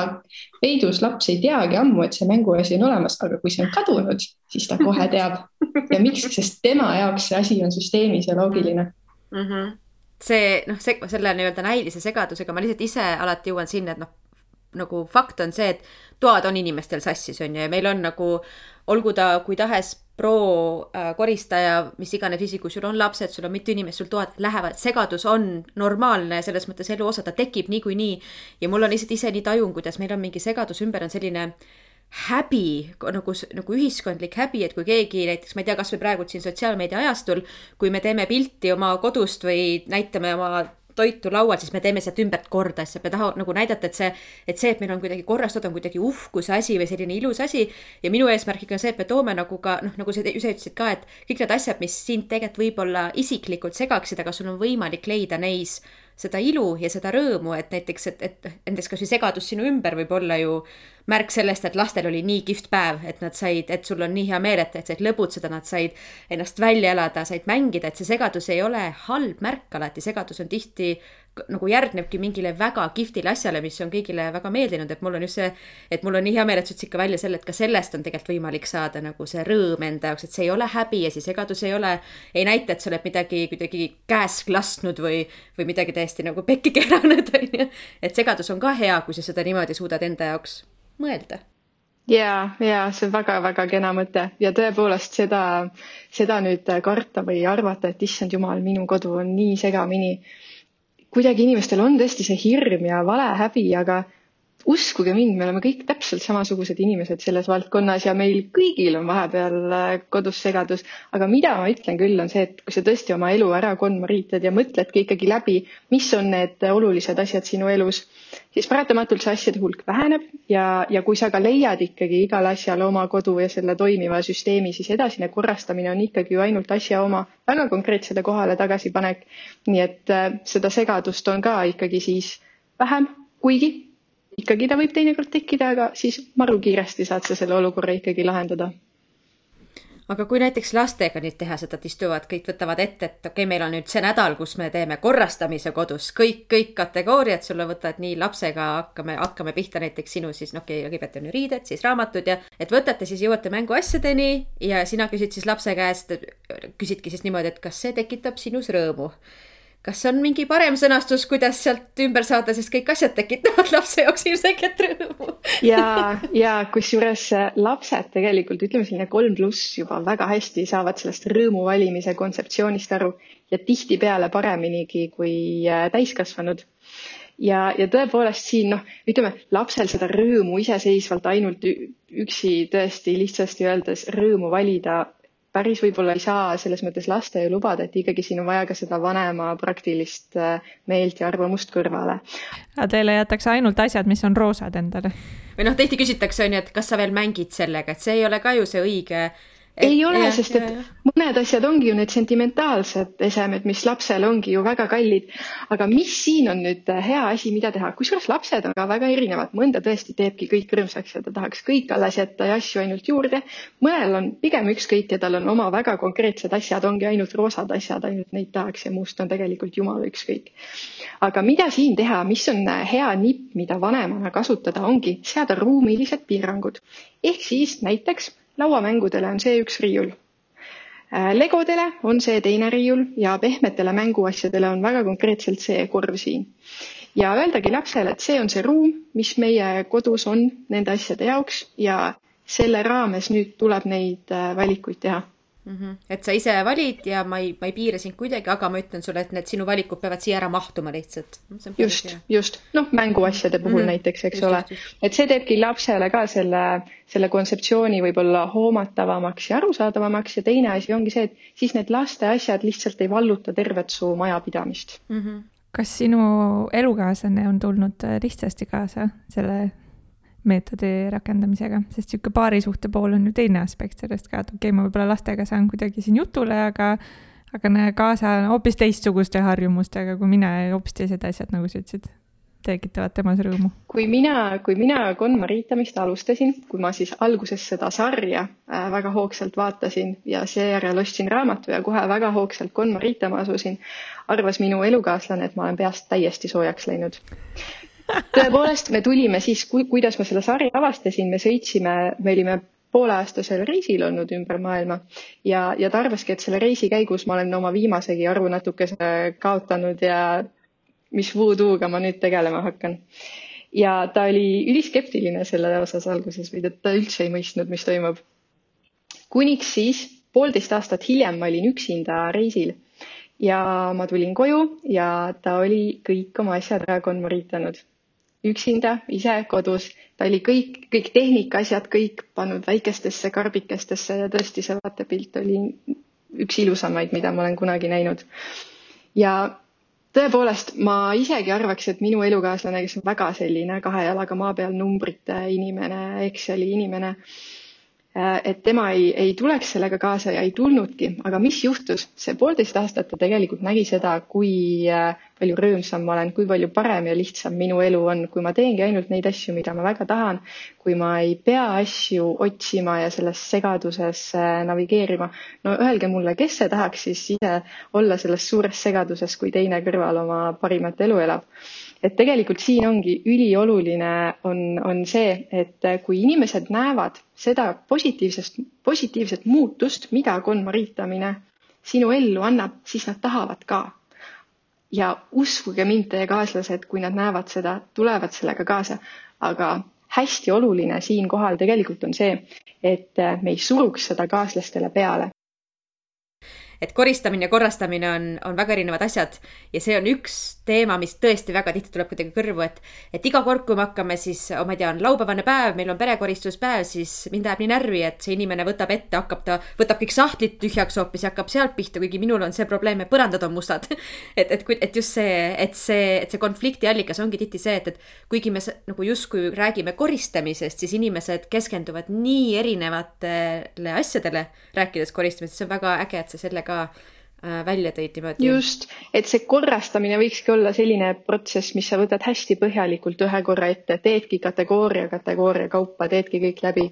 E: peidus, laps ei teagi ammu, et see mänguasi on olemas, aga kui see on kadunud, siis ta kohe teab. ja miks, sest tema jaoks see asi on süsteemis ja loogiline mm.
A: -hmm. see noh, see selle nii-öelda näilise segadusega ma lihtsalt ise alati jõuan sinna, et noh, nagu fakt on see, et toad on inimestel sassis, on ju, ja meil on nagu olgu ta kui tahes pro-koristaja, äh, mis iganes isi, kui sul on lapsed, sul on mitu inimest, sul toad lähevad, segadus on normaalne, selles mõttes elu osa, ta tekib niikuinii. ja mul on lihtsalt ise nii tajun, kuidas meil on mingi segadus ümber, on selline häbi, nagu, nagu ühiskondlik häbi, et kui keegi näiteks, ma ei tea, kasvõi praegu siin sotsiaalmeedia ajastul, kui me teeme pilti oma kodust või näitame oma toitu laual, siis me teeme sealt ümbert korda, sest me tahame nagu näidata, et see, et see, et meil on kuidagi korrastatud, on kuidagi uhkuse asi või selline ilus asi. ja minu eesmärk on see, et me toome nagu ka noh, nagu sa ise ütlesid ka, et kõik need asjad, mis sind tegelikult võib-olla isiklikult segaksid, aga sul on võimalik leida neis seda ilu ja seda rõõmu, et näiteks, et, et näiteks kasvõi segadus sinu ümber võib olla ju märk sellest, et lastel oli nii kihvt päev, et nad said, et sul on nii hea meel, et, et said lõbutseda, nad said ennast välja elada, said mängida, et see segadus ei ole halb märk alati, segadus on tihti nagu järgnebki mingile väga kihvtile asjale, mis on kõigile väga meeldinud, et mul on just see, et mul on nii hea meel, et sa ütlesid ka välja selle, et ka sellest on tegelikult võimalik saada nagu see rõõm enda jaoks, et see ei ole häbi ja see segadus ei ole, ei näita, et sa oled midagi kuidagi käest lasknud või, või midagi täiesti nagu pekki keeranud, on ju. et segadus on ka hea, kui sa seda niimoodi suudad enda jaoks mõelda.
G: Ja, ja see on väga-väga kena mõte. Ja tõepoolest seda, seda nüüd karta või arvata, et issand jumal, minu kodu on nii segamini kuidagi inimestel on tõesti see hirm ja valehäbi, aga uskuge mind, me oleme kõik täpselt samasugused inimesed selles valdkonnas ja meil kõigil on vahepeal äh, kodus segadus. aga mida ma ütlen küll, on see, et kui sa tõesti oma elu ära konmariitad ja mõtledki ikkagi läbi, mis on need olulised asjad sinu elus, siis paratamatult see asjade hulk väheneb ja, ja kui sa ka leiad ikkagi igale asjale oma kodu ja selle toimiva süsteemi, siis edasine korrastamine on ikkagi ju ainult asja oma väga konkreetsele kohale tagasipanek. nii et äh, seda segadust on ka ikkagi siis vähem, kuigi ikkagi ta võib teinekord tekkida, aga siis maru kiiresti saad sa selle olukorra ikkagi lahendada.
A: Aga kui näiteks lastega nüüd teha seda, et istuvad, kõik võtavad ette, et okei okay,, meil on nüüd see nädal, kus me teeme korrastamise kodus, kõik, kõik kategooriad sulle võtad nii lapsega hakkame, hakkame pihta näiteks sinu siis noh, kõigepealt on ju riided, siis raamatud ja et võtate siis jõuate mänguasjadeni ja sina küsid siis lapse käest, küsidki siis niimoodi, et kas see tekitab sinus rõõmu kas on mingi parem sõnastus, kuidas sealt ümber saada, sest kõik asjad tekitavad lapse jaoks ilmselgelt rõõmu.
E: ja, ja kusjuures äh, lapsed tegelikult ütleme selline kolm pluss juba väga hästi saavad sellest rõõmu valimise kontseptsioonist aru ja tihtipeale pareminigi kui äh, täiskasvanud ja, ja tõepoolest siin noh, ütleme lapsel seda rõõmu iseseisvalt ainult üksi tõesti lihtsasti öeldes rõõmu valida päris võib-olla ei saa selles mõttes laste ju lubada, et ikkagi siin on vaja ka seda vanema praktilist äh, meelt ja arvamust kõrvale.
B: aga teile jäetakse ainult asjad, mis on roosad endale?
A: või noh, tihti küsitakse, on ju, et kas sa veel mängid sellega, et see ei ole ka ju see õige
E: ei ole, sest et ja, ja. mõned asjad ongi ju need sentimentaalsed esemed, mis lapsele ongi ju väga kallid. aga mis siin on nüüd äh, hea asi, mida teha, kusjuures lapsed on ka väga erinevad, mõnda tõesti teebki kõik rõõmsaks ja ta tahaks kõik alles jätta ja asju ainult juurde. mõnel on pigem ükskõik ja tal on oma väga konkreetsed asjad, ongi ainult roosad asjad, ainult neid tahaks ja muust on tegelikult jumala ükskõik. aga mida siin teha, mis on äh, hea nipp, mida vanemana kasutada, ongi seada ruumilised piirangud. ehk siis näiteks lauamängudele on see üks riiul. Äh, legodele on see teine riiul ja pehmetele mänguasjadele on väga konkreetselt see korv siin. ja öeldagi lapsele, et see on see ruum, mis meie kodus on nende asjade jaoks ja selle raames nüüd tuleb neid äh, valikuid teha
A: mm. -hmm. et sa ise valid ja ma ei, ma ei piira sind kuidagi, aga ma ütlen sulle, et need sinu valikud peavad siia ära mahtuma lihtsalt.
E: just, just, noh, mänguasjade puhul mm -hmm. näiteks, eks just, ole. et see teebki lapsele ka selle, selle kontseptsiooni võib-olla hoomatavamaks ja arusaadavamaks ja teine asi ongi see, et siis need laste asjad lihtsalt ei valluta tervet su majapidamist mm.
B: -hmm. kas sinu elukaaslane on tulnud lihtsasti kaasa selle meetodi rakendamisega, sest niisugune paarisuhte pool on ju teine aspekt sellest ka, et okei okay,, ma võib-olla lastega saan kuidagi siin jutule, aga aga näe, kaasa hoopis teistsuguste harjumustega kui mina ja hoopis teised asjad, nagu sa ütlesid, tekitavad temas rõõmu.
E: kui mina, kui mina konmariitamist alustasin, kui ma siis alguses seda sarja äh, väga hoogsalt vaatasin ja seejärel ostsin raamatu ja kohe väga hoogsalt konmariitama asusin, arvas minu elukaaslane, et ma olen peast täiesti soojaks läinud tõepoolest, me tulime siis, kuidas ma selle sarja avastasin, me sõitsime, me olime pooleaastasel reisil olnud ümber maailma ja, ja ta arvaski, et selle reisi käigus ma olen oma viimasegi arvu natukese kaotanud ja mis voodoo'ga ma nüüd tegelema hakkan. ja ta oli üliskeptiline selle osas alguses või ta üldse ei mõistnud, mis toimub. kuniks siis poolteist aastat hiljem ma olin üksinda reisil ja ma tulin koju ja ta oli kõik oma asjad ära konmoritanud üksinda, ise kodus. ta oli kõik, kõik tehnika asjad kõik pannud väikestesse karbikestesse ja tõesti see vaatepilt oli üks ilusamaid, mida ma olen kunagi näinud. ja tõepoolest, ma isegi arvaks, et minu elukaaslane, kes on väga selline kahe jalaga maa peal numbrite inimene, Exceli inimene et tema ei, ei tuleks sellega kaasa ja ei tulnudki, aga mis juhtus, see poolteist aastat ta tegelikult nägi seda, kui äh, palju rõõmsam ma olen, kui palju parem ja lihtsam minu elu on, kui ma teengi ainult neid asju, mida ma väga tahan, kui ma ei pea asju otsima ja selles segaduses äh, navigeerima. no öelge mulle, kes see tahaks siis ise olla selles suures segaduses, kui teine kõrval oma parimat elu elab et tegelikult siin ongi ülioluline on, on see, et kui inimesed näevad seda positiivsest, positiivset muutust, mida konmariitamine sinu ellu annab, siis nad tahavad ka. ja uskuge mind, teie kaaslased, kui nad näevad seda, tulevad sellega kaasa, aga hästi oluline siinkohal tegelikult on see, et me ei suruks seda kaaslastele peale
A: et koristamine ja korrastamine on, on väga erinevad asjad ja see on üks teema, mis tõesti väga tihti tuleb kuidagi kõrvu, et, et iga kord, kui me hakkame siis, oh, ma ei tea, on laupäevane päev, meil on perekoristuspäev, siis mind ajab nii närvi, et see inimene võtab ette, hakkab ta, võtab kõik sahtlid tühjaks hoopis ja hakkab sealt pihta, kuigi minul on see probleem, et põrandad on mustad. Et, et, et just see, et see, et see konflikti allikas ongi tihti see, et, et kuigi me nagu justkui räägime koristamisest, siis inimesed keskenduvad nii erinevatele asjadele, rääkides koristamisest, see on väga äge, et sa sellega ka äh, välja tõid niimoodi.
E: just, et see korrastamine võikski olla selline protsess, mis sa võtad hästi põhjalikult ühe korra ette, teedki kategooria kategooria kaupa, teedki kõik läbi.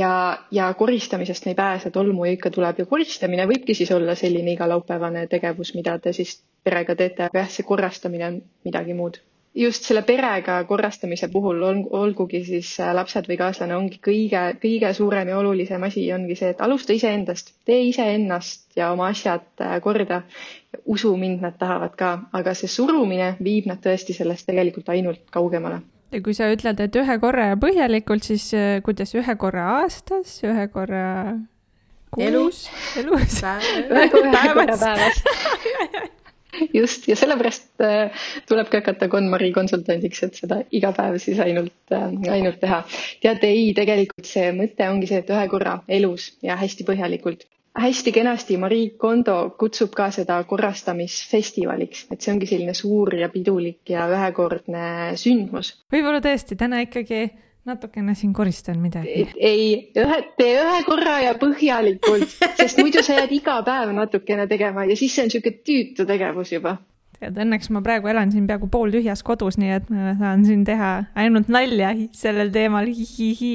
E: ja, ja koristamisest me ei pääse, tolmu ikka tuleb. Ja koristamine võibki siis olla selline igalaupäevane tegevus, mida te siis perega teete, aga jah, see korrastamine on midagi muud just selle perega korrastamise puhul on, olgugi siis äh, lapsed või kaaslane, ongi kõige, kõige suurem ja olulisem asi ongi see, et alusta iseendast, tee iseennast ja oma asjad äh, korda. usu mind, nad tahavad ka, aga see surumine viib nad tõesti sellest tegelikult ainult kaugemale
B: ja kui sa ütled, et ühe korra ja põhjalikult, siis äh, kuidas ühe korra aastas, ühe korra kuus?
A: elus,
B: elus.
E: ühe korra päevas just, ja sellepärast äh, tulebki hakata KonMari konsultandiks, et seda iga päev siis ainult, äh, ainult teha. teate, ei, tegelikult see mõte ongi see, et ühe korra elus ja hästi põhjalikult. hästi kenasti Marie Kondo kutsub ka seda korrastamisfestivaliks, et see ongi selline suur ja pidulik ja ühekordne sündmus.
B: võib-olla tõesti täna ikkagi natukene siin koristan midagi.
E: ei, ühe, tee ühe korra ja põhjalikult, sest muidu sa jääd iga päev natukene tegema ja siis see on niisugune tüütu tegevus juba.
B: tead, õnneks ma praegu elan siin peaaegu pooltühjas kodus, nii et ma saan siin teha ainult nalja sellel teemal hi-hi-hi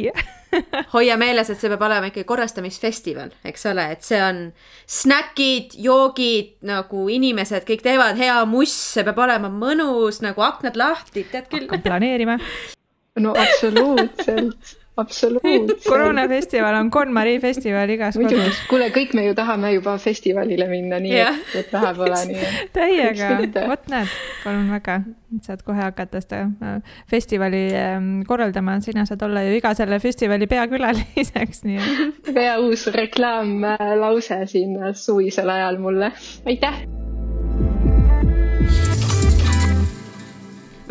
A: hoia meeles, et see peab olema ikkagi korrastamisfestival, eks ole, et see on snäkid, joogid nagu inimesed kõik teevad hea muss, see peab olema mõnus nagu aknad lahti, tead küll.
B: hakkan planeerima
E: no absoluutselt, absoluutselt.
B: koroonafestival on KonMari festival igas kodus.
E: kuule, kõik me ju tahame juba festivalile minna, nii yeah. et, et vähe pole nii.
B: täiega, vot näed, palun väga, saad kohe hakata seda äh, festivali ähm, korraldama, sina saad olla ju iga selle festivali peakülaliseks, nii
E: et. väga hea uus reklaamlause siin suvisel ajal mulle, aitäh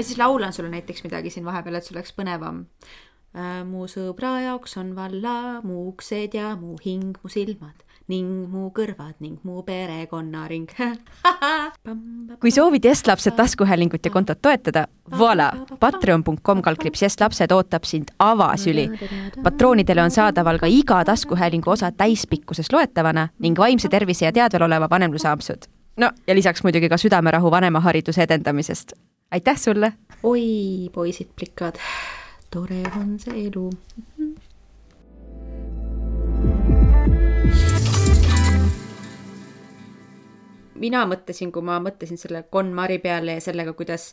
A: ma siis laulan sulle näiteks midagi siin vahepeal, et sul oleks põnevam. Äh, mu sõbra jaoks on valla mu uksed ja mu hing, mu silmad ning mu kõrvad ning mu perekonnaring
C: kui soovid Estlapsed taskuhäälingut ja kontot toetada, voila, patreon.com kaldkriips Estlapsed ootab sind avasüli. patroonidele on saadaval ka iga taskuhäälingu osa täispikkuses loetavana ning vaimse tervise ja teadvel oleva vanemluse ampsud. no ja lisaks muidugi ka südamerahu vanemahariduse edendamisest aitäh sulle!
A: oi, poisid plikad, tore on see elu. mina mõtlesin, kui ma mõtlesin selle KonMari peale ja sellega, kuidas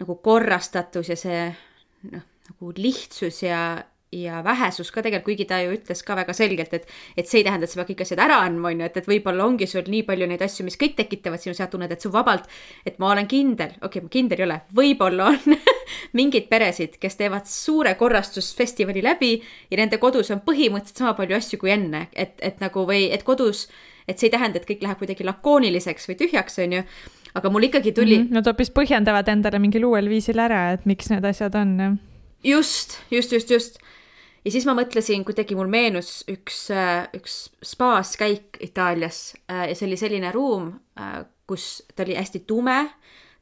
A: nagu korrastatus ja see noh, nagu lihtsus ja, ja vähesus ka tegelikult, kuigi ta ju ütles ka väga selgelt, et, et see ei tähenda, et sa pead kõik asjad ära andma, on ju, et, et võib-olla ongi sul nii palju neid asju, mis kõik tekitavad sinu, sa tunned, et su vabalt, et ma olen kindel, okei okay,, ma kindel ei ole, võib-olla on mingeid peresid, kes teevad suure korrastusfestivali läbi ja nende kodus on põhimõtteliselt sama palju asju kui enne, et, et nagu või et kodus, et see ei tähenda, et kõik läheb kuidagi lakooniliseks või tühjaks, on ju aga mul ikkagi tuli mm.
B: -hmm. Nad hoopis põhjendavad endale mingil uuel viisil ära, et miks need asjad on,
A: just, just, just, just ja siis ma mõtlesin, kuidagi mul meenus üks, äh, üks spaas käik Itaalias äh, ja see oli selline ruum, äh, kus ta oli hästi tume,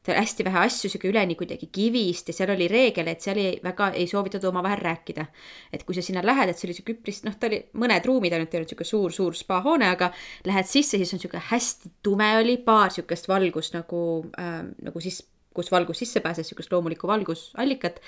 A: ta oli hästi vähe asju, sihuke üleni kuidagi kivist ja seal oli reegel, et seal ei, väga ei soovitatud omavahel rääkida. et kui sa sinna lähed, et see oli sihuke üpris, noh, ta oli mõned ruumid ainult, ei olnud sihuke suur-suur spahoone, aga lähed sisse, siis on sihuke hästi tume oli, paar sihukest valgust nagu äh,, nagu siis kus valgus sisse pääses, niisugust loomulikku valgusallikat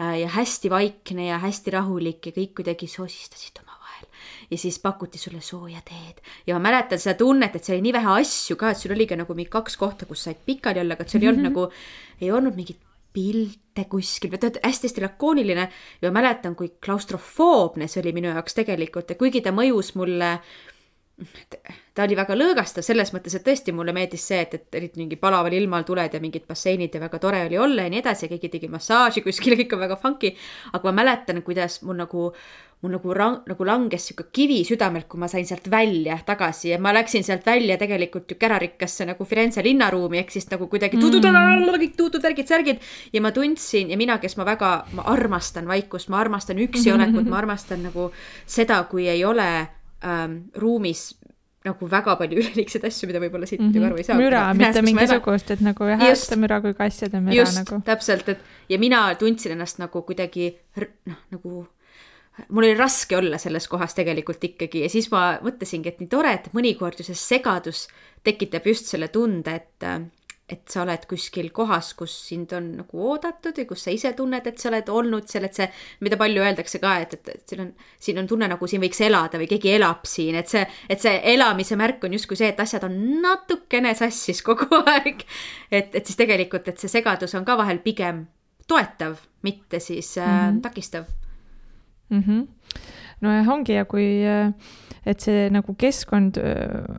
A: äh, ja hästi vaikne ja hästi rahulik ja kõik kuidagi sosistasid omavahel. ja siis pakuti sulle sooja teed ja ma mäletan seda tunnet, et seal oli nii vähe asju ka, et sul oli ka nagu mingi kaks kohta, kus said pikali olla, aga et sul ei olnud mm -hmm. nagu, ei olnud mingit pilte kuskil, on hästi-hästi lakooniline ja ma mäletan, kui klaustrofoobne see oli minu jaoks tegelikult ja kuigi ta mõjus mulle äh, ta oli väga lõõgastav selles mõttes, et tõesti mulle meeldis see, et, et olid mingi palaval ilmal tuled ja mingid basseinid ja väga tore oli olla ja nii edasi ja keegi tegi massaaži kuskil ja kõik on väga funky. aga ma mäletan, kuidas mul nagu, mul nagu rang-, nagu langes sihuke kivi südamelt, kui ma sain sealt välja tagasi ja ma läksin sealt välja tegelikult ju kärarikkasse nagu Firenze linnaruumi ehk siis nagu kuidagi mm. kõik tuutud värgid-särgid ja ma tundsin ja mina, kes ma väga, ma armastan vaikust, ma armastan üksi olekut, ma armastan nagu seda, kui ei ole ähm, ruumis nagu väga palju üleliigseid asju, mida võib-olla siit mm -hmm. aru ei saa.
B: müra, mitte mingisugust, et nagu jah, häältemüra kui ka asjade müra
A: just,
B: nagu.
A: täpselt, et ja mina tundsin ennast nagu kuidagi noh, nagu mul oli raske olla selles kohas tegelikult ikkagi ja siis ma mõtlesingi, et nii tore, et mõnikord ju see segadus tekitab just selle tunde, et et sa oled kuskil kohas, kus sind on nagu oodatud ja kus sa ise tunned, et sa oled olnud seal, et see, mida palju öeldakse ka, et, et, et siin on, siin on tunne, nagu siin võiks elada või keegi elab siin, et see, et see elamise märk on justkui see, et asjad on natukene sassis kogu aeg. et, et siis tegelikult, et see segadus on ka vahel pigem toetav, mitte siis mm -hmm. äh, mhm. takistav
B: mm. -hmm. nojah, ongi ja kui, äh, et see nagu keskkond äh,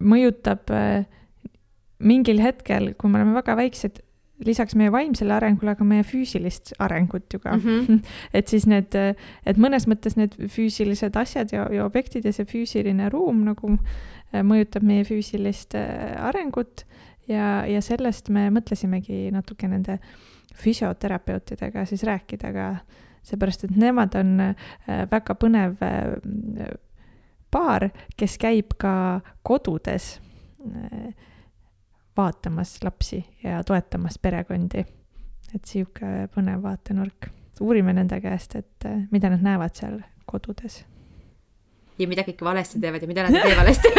B: mõjutab äh, mingil hetkel, kui me oleme väga väiksed, lisaks meie vaimsele arengule, aga meie füüsilist arengut ju ka mm. -hmm. et siis need, et mõnes mõttes need füüsilised asjad ja, ja objektid ja see füüsiline ruum nagu äh, mõjutab meie füüsilist äh, arengut ja, ja sellest me mõtlesimegi natuke nende füsioterapeutidega siis rääkida ka, seepärast et nemad on äh, väga põnev paar, kes käib ka kodudes vaatamas lapsi ja toetamas perekondi. et sihuke põnev vaatenurk. uurime nende käest, et eh, mida nad näevad seal kodudes.
A: ja mida kõik valesti teevad ja mida nad ei tee valesti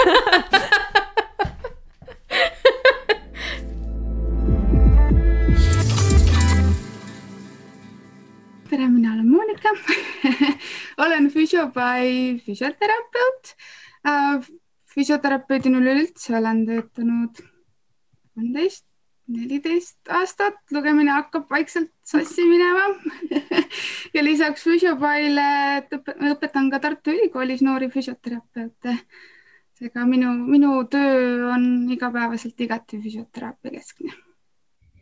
H: tere, mina olen Monika olen Physioby füsioterapeut. Äh, füsioterapeudina üleüldse olen töötanud kolmteist, neliteist aastat, lugemine hakkab vaikselt sassi minema ja lisaks füsiopaile õpetan ka Tartu Ülikoolis noori füsioterapeute. seega minu, minu töö on igapäevaselt igati füsioteraapia keskne.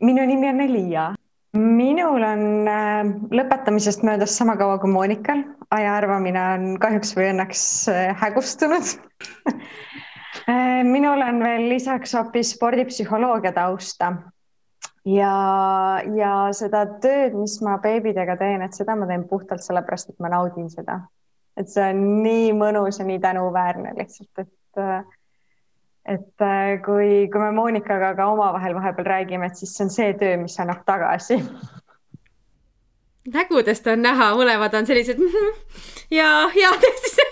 I: minu nimi on Elia. minul on äh, lõpetamisest möödas sama kaua kui Monikal, aja arvamine on kahjuks või õnneks äh, hägustunud minul on veel lisaks hoopis spordipsühholoogia tausta ja, ja seda tööd, mis ma beebidega teen, et seda ma teen puhtalt sellepärast, et ma naudin seda. et see on nii mõnus ja nii tänuväärne lihtsalt, et et äh, kui, kui me Monikaga ka omavahel vahepeal räägime, et siis see on see töö, mis annab tagasi.
A: nägudest on näha, mõlemad on sellised ja, ja tõesti nii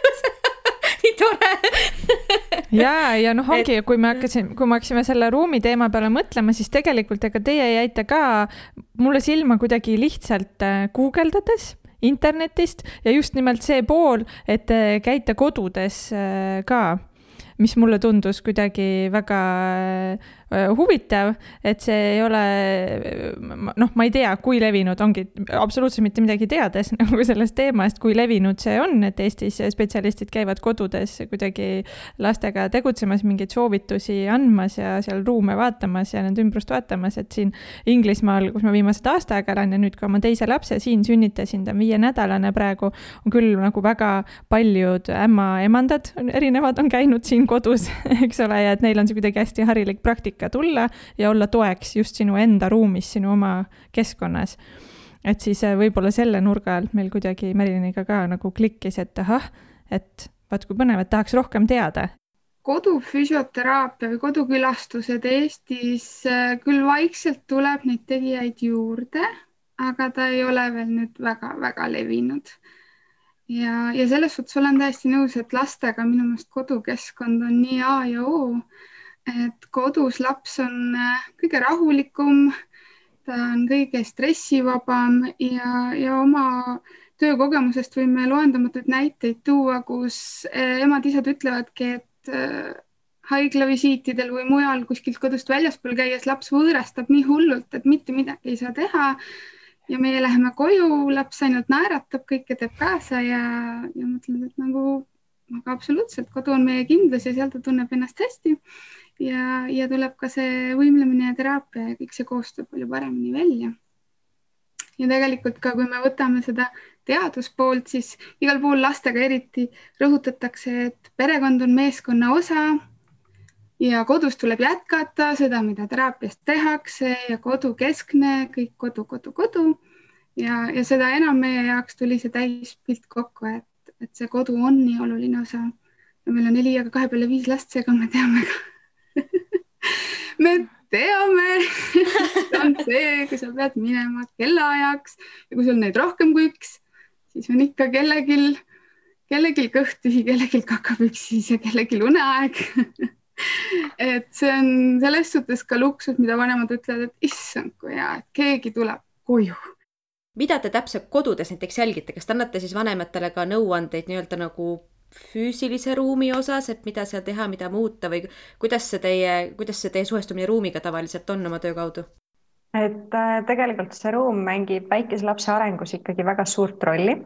A: tore.
B: Ja, ja noh, ongi, kui me hakkasime, kui me hakkasime selle ruumi teema peale mõtlema, siis tegelikult ega teie jäite ka mulle silma kuidagi lihtsalt äh, guugeldades internetist ja just nimelt see pool, et te käite kodudes äh, ka mis mulle tundus kuidagi väga Äh, huvitav, et see ei ole, noh, ma ei tea, kui levinud ongi, absoluutselt mitte midagi teades nagu sellest teemast, kui levinud see on, et Eestis spetsialistid käivad kodudes kuidagi lastega tegutsemas, mingeid soovitusi andmas ja seal ruume vaatamas ja nende ümbrust vaatamas, et siin Inglismaal, kus ma viimased aasta aega olen ja nüüd ka oma teise lapse siin sünnitasin, ta on viienädalane praegu, on küll nagu väga paljud ämmaemandad erinevad on käinud siin kodus, eks ole, ja et neil on see kuidagi hästi harilik praktika ikka tulla ja olla toeks just sinu enda ruumis, sinu oma keskkonnas. et siis äh, võib-olla selle nurga alt meil kuidagi Meriliniga ka nagu klikkis, et ahah, et vaat kui põnev, et tahaks rohkem teada
H: kodufüsioteraapia või kodukülastused Eestis äh, küll vaikselt tuleb neid tegijaid juurde, aga ta ei ole veel nüüd väga-väga levinud. ja, ja selles suhtes olen täiesti nõus, et lastega minu meelest kodukeskkond on nii A ja O et kodus laps on äh, kõige rahulikum, ta on kõige stressivabam ja, ja oma töökogemusest võime loendamatuid näiteid tuua, kus äh, emad-isad ütlevadki, et äh, haiglavisiitidel või mujal kuskilt kodust väljaspool käies laps võõrastab nii hullult, et mitte midagi ei saa teha. ja meie läheme koju, laps ainult naeratab, kõike teeb kaasa ja, ja mõtled, et nagu aga absoluutselt, kodu on meie kindlus ja seal ta tunneb ennast hästi ja, ja tuleb ka see võimlemine ja teraapia ja kõik see koostöö palju paremini välja. ja tegelikult ka, kui me võtame seda teaduspoolt, siis igal pool lastega eriti rõhutatakse, et perekond on meeskonna osa ja kodus tuleb jätkata seda, mida teraapias tehakse ja kodukeskne, kõik kodu, kodu, kodu. ja, ja seda enam meie jaoks tuli see täispilt kokku, et, et see kodu on nii oluline osa. ja meil on Eliaga kahe peale viis last, seega me teame ka me teame on see, kui sa pead minema kellaajaks ja kui sul neid rohkem kui üks, siis on ikka kellelgi, kellelgi kõht tühi, kellelgi kakapüksis ja kellelgi uneaeg et see on selles suhtes ka luksus, mida vanemad ütlevad, et issand, kui hea, et keegi tuleb koju.
A: mida te täpselt kodudes näiteks jälgite, kas te annate siis vanematele ka nõuandeid nii-öelda nagu füüsilise ruumi osas, et mida seal teha, mida muuta või kuidas see teie, kuidas see teie suhestumine ruumiga tavaliselt on oma töö kaudu?
I: et äh, tegelikult see ruum mängib väikese lapse arengus ikkagi väga suurt rolli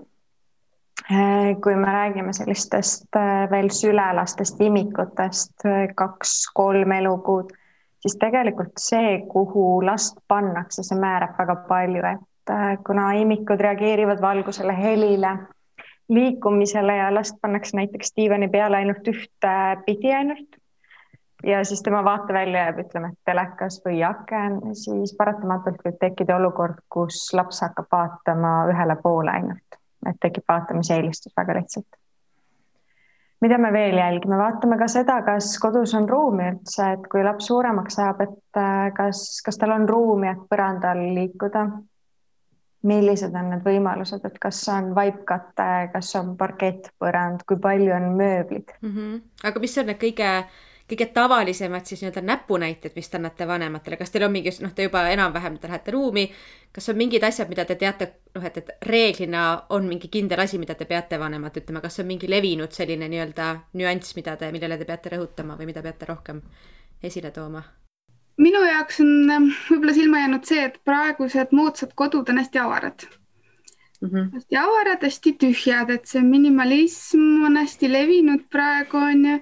I: Äh, kui me räägime sellistest äh, veel sülelastest imikutest, kaks-kolm elukuud, siis tegelikult see, kuhu last pannakse, see määrab väga palju, et kuna imikud reageerivad valgusele, helile, liikumisele ja last pannakse näiteks diivani peale ainult ühte pidi ainult ja siis tema vaatevälja jääb, ütleme, telekas või aken, siis paratamatult võib tekkida olukord, kus laps hakkab vaatama ühele poole ainult et tekib vaatamise eelistus väga lihtsalt. mida me veel jälgime, vaatame ka seda, kas kodus on ruumi üldse, et kui laps suuremaks saab, et äh, kas, kas tal on ruumi, et põrandal liikuda. Millised on need võimalused, et kas on vaipkate, kas on parkettpõrand, kui palju on mööblid
A: mm? -hmm. aga mis on need kõige kõige tavalisemad siis nii-öelda näpunäited, mis te annate vanematele, kas teil on mingi, noh, te juba enam-vähem, te lähete ruumi, kas on mingid asjad, mida te teate, noh, et, et reeglina on mingi kindel asi, mida te peate vanemat ütlema, kas on mingi levinud selline nii-öelda nüanss, mida te, millele te peate rõhutama või mida peate rohkem esile tooma?
H: Minu jaoks on ähm, võib-olla silma jäänud see, et praegused moodsad kodud on hästi avarad mm. -hmm. hästi avarad, hästi tühjad, et see minimalism on hästi levinud praegu on ju,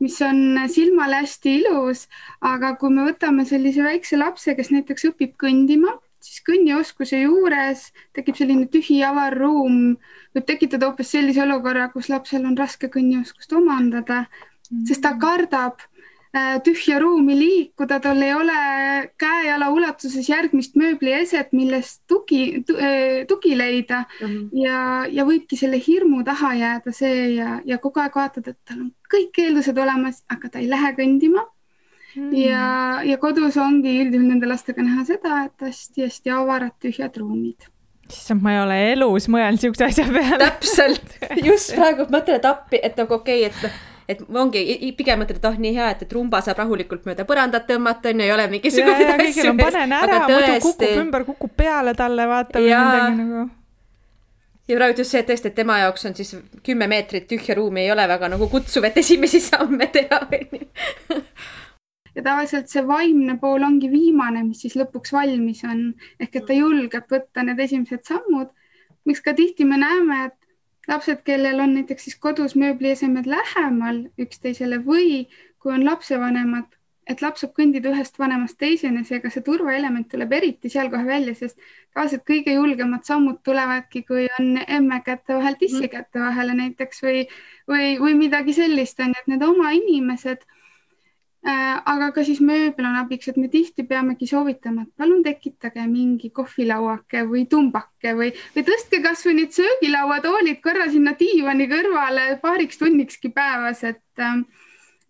H: mis on silmale hästi ilus, aga kui me võtame sellise väikse lapse, kes näiteks õpib kõndima, siis kõnnioskuse juures tekib selline tühi avar ruum, võib tekitada hoopis sellise olukorra, kus lapsel on raske kõnnioskust omandada mm, -hmm. sest ta kardab Äh, tühja ruumi liikuda, tal ei ole käe-jala ulatuses järgmist mööblieset, millest tugi tu,, äh, tugi leida mm -hmm. ja, ja võibki selle hirmu taha jääda see ja, ja kogu aeg vaatad, et tal on kõik eeldused olemas, aga ta ei lähe kõndima mm. -hmm. ja, ja kodus ongi üldjuhul nende lastega näha seda, et hästi-hästi avarad tühjad ruumid
B: issand, ma ei ole elus mõelnud siukse asja peale.
A: täpselt, just praegu mõtlen, et appi, et nagu okei okay,, et noh et ongi pigem mõtled, et oh, nii hea, et, et rumba saab rahulikult mööda põrandat tõmmata, onju, ei ole mingisuguseid
B: asju. kõigil on panen ära, muidu kukub ümber, kukub peale talle, vaata või midagi nagu
A: ja praegu just see, et tõesti, et tema jaoks on siis kümme meetrit tühja ruumi ei ole väga nagu kutsuv, et esimesi samme teha, onju.
H: ja tavaliselt see vaimne pool ongi viimane, mis siis lõpuks valmis on, ehk et ta julgeb võtta need esimesed sammud. miks ka tihti me näeme, et lapsed, kellel on näiteks siis kodus mööbliesemed lähemal üksteisele või kui on lapsevanemad, et laps saab kõndida ühest vanemast teiseni, seega see turvaelement tuleb eriti seal kohe välja, sest tavaliselt kõige julgemad sammud tulevadki, kui on emme käte vahel tissi mhm. käte vahele näiteks või, või, või midagi sellist on ju, et need oma inimesed aga ka siis mööbel on abiks, et me tihti peamegi soovitama, et palun tekitage mingi kohvilauake või tumbake või, või tõstke kasvõi need söögilauatoolid korra sinna diivani kõrvale paariks tunnikski päevas, et äh,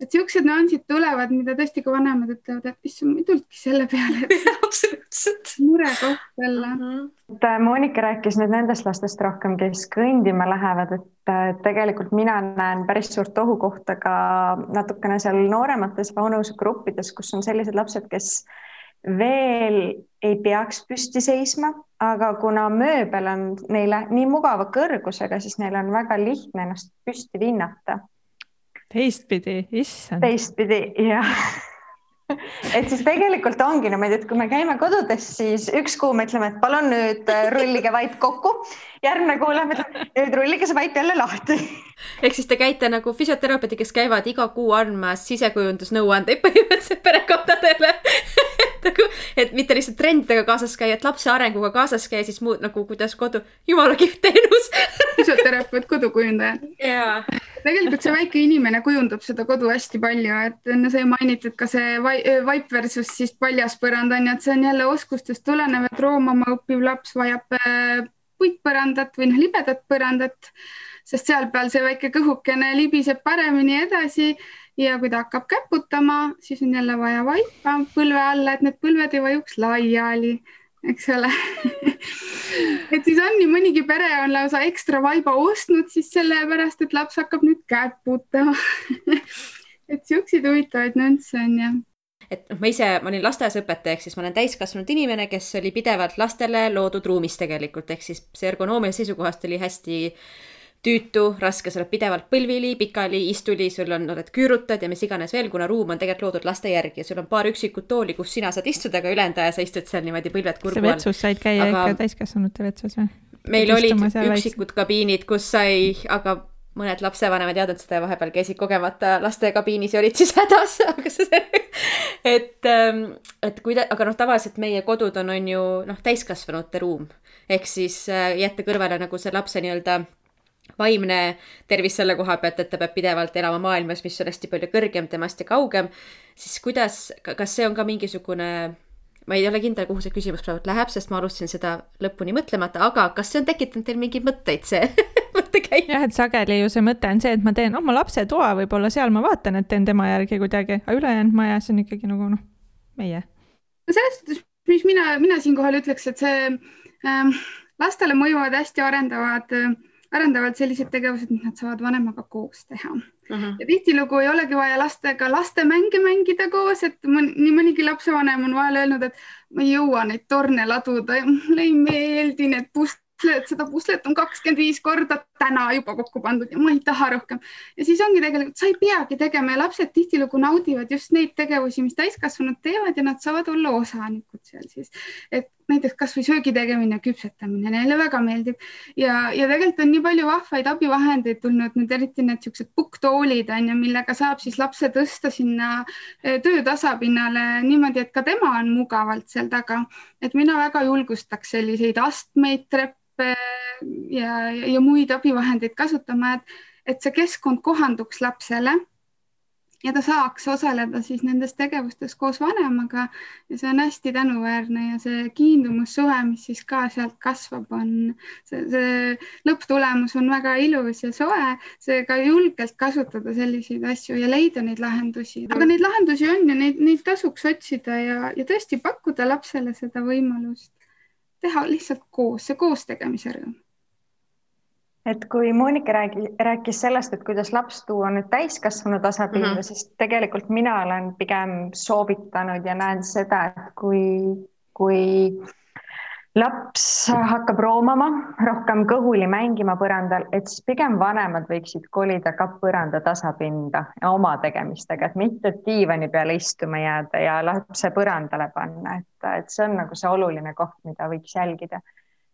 H: et siuksed nüansid tulevad, mida tõesti ka vanemad ütlevad, et issand, ma ei tulnudki selle peale, et
A: absoluutselt
H: murekoht jälle uh.
I: -huh. et äh, Monika rääkis nüüd nendest lastest rohkem, kes kõndima lähevad, et äh, tegelikult mina näen päris suurt ohukohta ka natukene seal nooremates vanusegruppides, kus on sellised lapsed, kes veel ei peaks püsti seisma, aga kuna mööbel on neile nii mugava kõrgusega, siis neil on väga lihtne ennast püsti vinnata
B: teistpidi, issand.
I: teistpidi, jah et siis tegelikult ongi niimoodi, et kui me käime kodudes, siis üks kuu me ütleme, et palun nüüd äh, rullige vaip kokku. järgmine kuu lähme, nüüd rullige see vaip jälle lahti.
A: ehk siis te käite nagu füsioterapeudid, kes käivad iga kuu andmas sisekujundusnõuandeid põhimõtteliselt perekondadele nagu, et mitte lihtsalt trendidega kaasas käia, et lapse arenguga kaasas käia, siis muud nagu kuidas kodu, jumala kihvt teenus
H: füsioterapeut, kodukujundaja.
A: jaa.
H: Tegelikult see väike inimene kujundab seda kodu hästi palju, et enne sai mainitud ka see vaip versus siis paljas põrand on ju, et see on jälle oskustest tulenev, et roomama õppiv laps vajab puitpõrandat või noh, libedat põrandat, sest seal peal see väike kõhukene libiseb paremini edasi ja kui ta hakkab käputama, siis on jälle vaja vaipa põlve alla, et need põlved ei vajuks laiali, eks ole. Et siis on nii mõnigi pere on lausa ekstra vaiba ostnud siis sellepärast, et laps hakkab nüüd käputama et siukseid huvitavaid nüansse on jah.
A: Et noh, ma ise, ma olin lasteaias õpetaja, ehk siis ma olen täiskasvanud inimene, kes oli pidevalt lastele loodud ruumis tegelikult, ehk siis see ergonoomia seisukohast oli hästi tüütu, raske, sa oled pidevalt põlvili, pikali, istuli, sul on, oled küürutad ja mis iganes veel, kuna ruum on tegelikult loodud laste järgi ja sul on paar üksikut tooli, kus sina saad istuda, aga ülejäänud aja sa istud seal niimoodi põlved kurgu
B: all. sa vetsus said käia aga... ikka täiskasvanute vetsus või?
A: meil olid üksikud väikse. kabiinid, kus sai, aga mõned lapsevanemad ei teadnud seda ja vahepeal käisid kogemata lastekabiinis ja olid siis hädas, aga see, et, ähm, et kuida-, aga noh, tavaliselt meie kodud on, on ju noh, täiskasvanute ruum. ehk siis äh, jätta kõrvale nagu see lapse nii-öelda vaimne tervis selle koha pealt, et ta peab pidevalt elama maailmas, mis on hästi palju kõrgem temast ja kaugem, siis kuidas, kas see on ka mingisugune ma ei ole kindel, kuhu see küsimus praegu läheb, sest ma alustasin seda lõpuni mõtlemata, aga kas see on tekitanud teil mingeid mõtteid, see
B: mõttekäik. jah, et sageli ju see mõte on see, et ma teen oma lapse toa, võib-olla seal ma vaatan, et teen tema järgi kuidagi, aga ülejäänud majas on ikkagi nagu noh, meie.
H: selles suhtes, mis mina, mina siinkohal ütleks, et see ähm, lastele mõjuvad hästi arendavad äh, arendavad sellised tegevused, mis nad saavad vanemaga koos teha uh. -huh. ja tihtilugu ei olegi vaja lastega lastemänge mängida koos, et mõn, nii mõnigi lapsevanem on vahel öelnud, et ma ei jõua neid torne laduda ja mulle ei meeldi need puslet, seda puslet on kakskümmend viis korda täna juba kokku pandud ja ma ei taha rohkem. ja siis ongi tegelikult, sa ei peagi tegema ja lapsed tihtilugu naudivad just neid tegevusi, mis täiskasvanud teevad ja nad saavad olla osanikud seal siis. et näiteks kasvõi söögi tegemine, küpsetamine, neile väga meeldib ja, ja tegelikult on nii palju vahvaid abivahendeid tulnud nüüd eriti need siuksed pukktoolid on ju, millega saab siis lapse tõsta sinna eh, töö tasapinnale niimoodi, et ka tema on mugavalt seal taga. et mina väga julgustaks selliseid astmeid, treppe ja, ja muid abivahendeid kasutama, et, et see keskkond kohanduks lapsele ja ta saaks osaleda siis nendes tegevustes koos vanemaga. Ja see on hästi tänuväärne ja see kiindumussuhe, mis siis ka sealt kasvab, on see, see lõpptulemus on väga ilus ja soe, seega julgelt kasutada selliseid asju ja leida neid lahendusi, aga neid lahendusi on ja neid, neid tasuks otsida ja, ja tõesti pakkuda lapsele seda võimalust teha lihtsalt koos, see koostegemise rõõm.
I: et kui Monika räägi, rääkis sellest, et kuidas laps tuua nüüd täiskasvanu tasapinda mm, -hmm. siis tegelikult mina olen pigem soovitanud ja näen seda, et kui, kui laps hakkab roomama, rohkem kõhuli mängima põrandal, et siis pigem vanemad võiksid kolida ka põranda tasapinda oma tegemistega, et mitte diivani peale istuma jääda ja lapse põrandale panna, et, et see on nagu see oluline koht, mida võiks jälgida.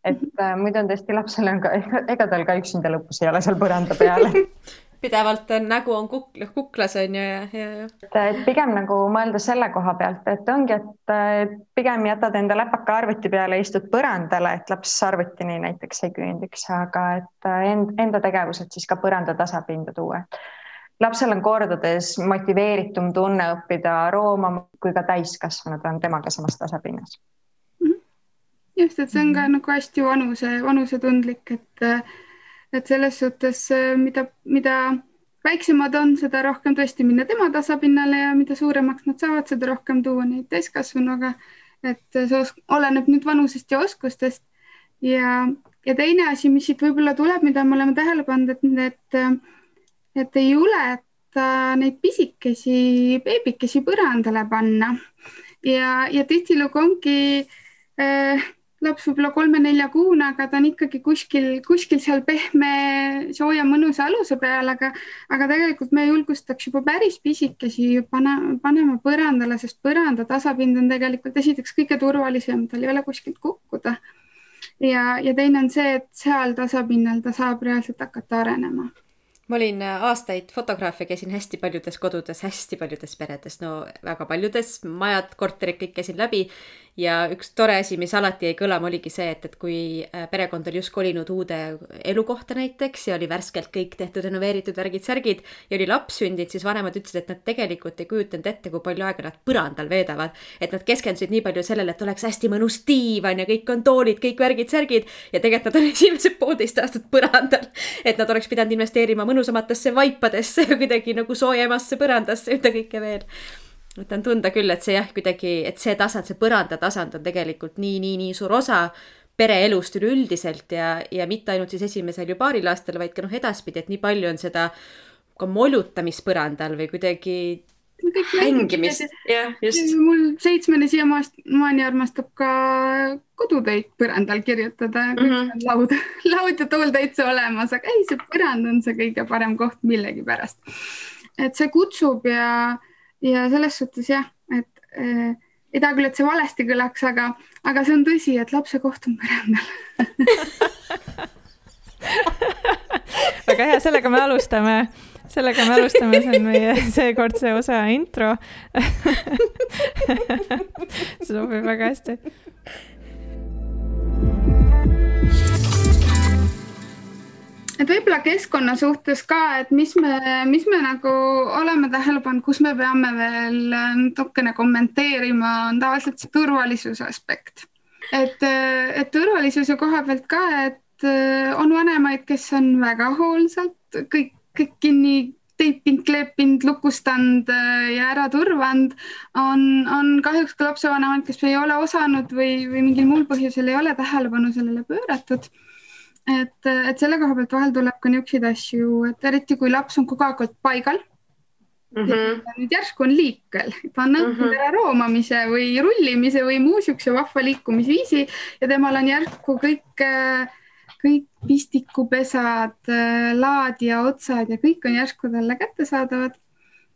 I: et äh, muidu on tõesti lapsel on ka, ega tal ka üksinda lõpus ei ole seal põranda peal
A: pidevalt on nägu on kuk-, kuklas on ju ja, ja, ja.
I: et pigem nagu mõelda selle koha pealt, et ongi, et pigem jätad enda läpaka arvuti peale, istud põrandale, et laps arvutini näiteks ei küündiks, aga et end, enda tegevused siis ka põranda tasapinda tuua. lapsel on kordades motiveeritum tunne õppida roomama, kui ka täiskasvanud on temaga samas tasapinnas.
H: Mhm. just, et see on ka nagu hästi vanuse, vanusetundlik, et et selles suhtes, äh, mida, mida väiksemad on, seda rohkem tõesti minna tema tasapinnale ja mida suuremaks nad saavad, seda rohkem tuua neid täiskasvanuga. et see oleneb nüüd vanusest ja oskustest. ja, ja teine asi, mis siit võib-olla tuleb, mida me oleme tähele pannud, et need, et ei juleta neid pisikesi beebikesi põrandale panna ja, ja tihtilugu ongi äh, laps võib-olla kolme-neljakuune, aga ta on ikkagi kuskil, kuskil seal pehme, sooja, mõnusa aluse peal, aga, aga tegelikult me julgustaks juba päris pisikesi pane, panema põrandale, sest põranda tasapind on tegelikult esiteks kõige turvalisem, tal ei ole kuskilt kukkuda. ja, ja teine on see, et seal tasapinnal ta saab reaalselt hakata arenema
A: ma olin aastaid fotograaf ja käisin hästi paljudes kodudes, hästi paljudes peredes, no väga paljudes, majad, korterid, kõik käisin läbi ja üks tore asi, mis alati jäi kõlama, oligi see, et, et kui äh, perekond oli just kolinud uude elukohta näiteks ja oli värskelt kõik tehtud, renoveeritud värgid-särgid ja oli laps sündinud, siis vanemad ütlesid, et nad tegelikult ei kujutanud ette, kui palju aega nad põrandal veedavad. et nad keskendusid nii palju sellele, et oleks hästi mõnus diivan ja kõik on toolid, kõik värgid-särgid ja tegelikult nad on esimesed poolteist aastat põrandal. et nad oleks pidanud investeerima mõnusamatesse vaipadesse ja kuidagi nagu soojemasse põrandasse mida kõike veel et on tunda küll, et see jah, kuidagi, et see tasand, see põranda tasand on tegelikult nii, nii, nii suur osa pereelust üleüldiselt ja, ja mitte ainult siis esimesel ja paaril aastal, vaid ka noh, edaspidi, et nii palju on seda ka molutamist põrandal või kuidagi
C: mängimist, jah, just.
H: mul seitsmene siiamaani armastab ka kodutöid põrandal kirjutada mm, -hmm. laud, laud ja tool täitsa olemas, aga ei, see põrand on see kõige parem koht millegipärast. et see kutsub ja, ja selles suhtes jah, et äh, ei taha küll, et see valesti kõlaks, aga, aga see on tõsi, et lapse koht on põrandal
B: väga hea, sellega me alustame. Sellega me alustame, see on meie seekordse osa intro. Sobib väga hästi.
H: Et võib-olla keskkonna suhtes ka, et mis me, mis me nagu oleme tähele pannud, kus me peame veel natukene kommenteerima, on tavaliselt see turvalisuse aspekt. et, et turvalisuse koha pealt ka, et on vanemaid, kes on väga hoolsalt kõik kõik kinni teipinud, kleepinud, lukustanud äh, ja ära turvanud, on, on kahjuks ka lapsevanemad, kes ei ole osanud või, või mingil muul põhjusel ei ole tähelepanu sellele pööratud. Et, et selle koha pealt vahel tuleb ka niisuguseid asju, et eriti kui laps on kogu aeg paigal mm. -hmm. nüüd järsku on liikel, ta on õppinud mm -hmm. ära roomamise või rullimise või muu niisuguse vahva liikumisviisi ja temal on järsku kõik kõik pistikupesad, laadija otsad ja kõik on järsku talle kättesaadavad.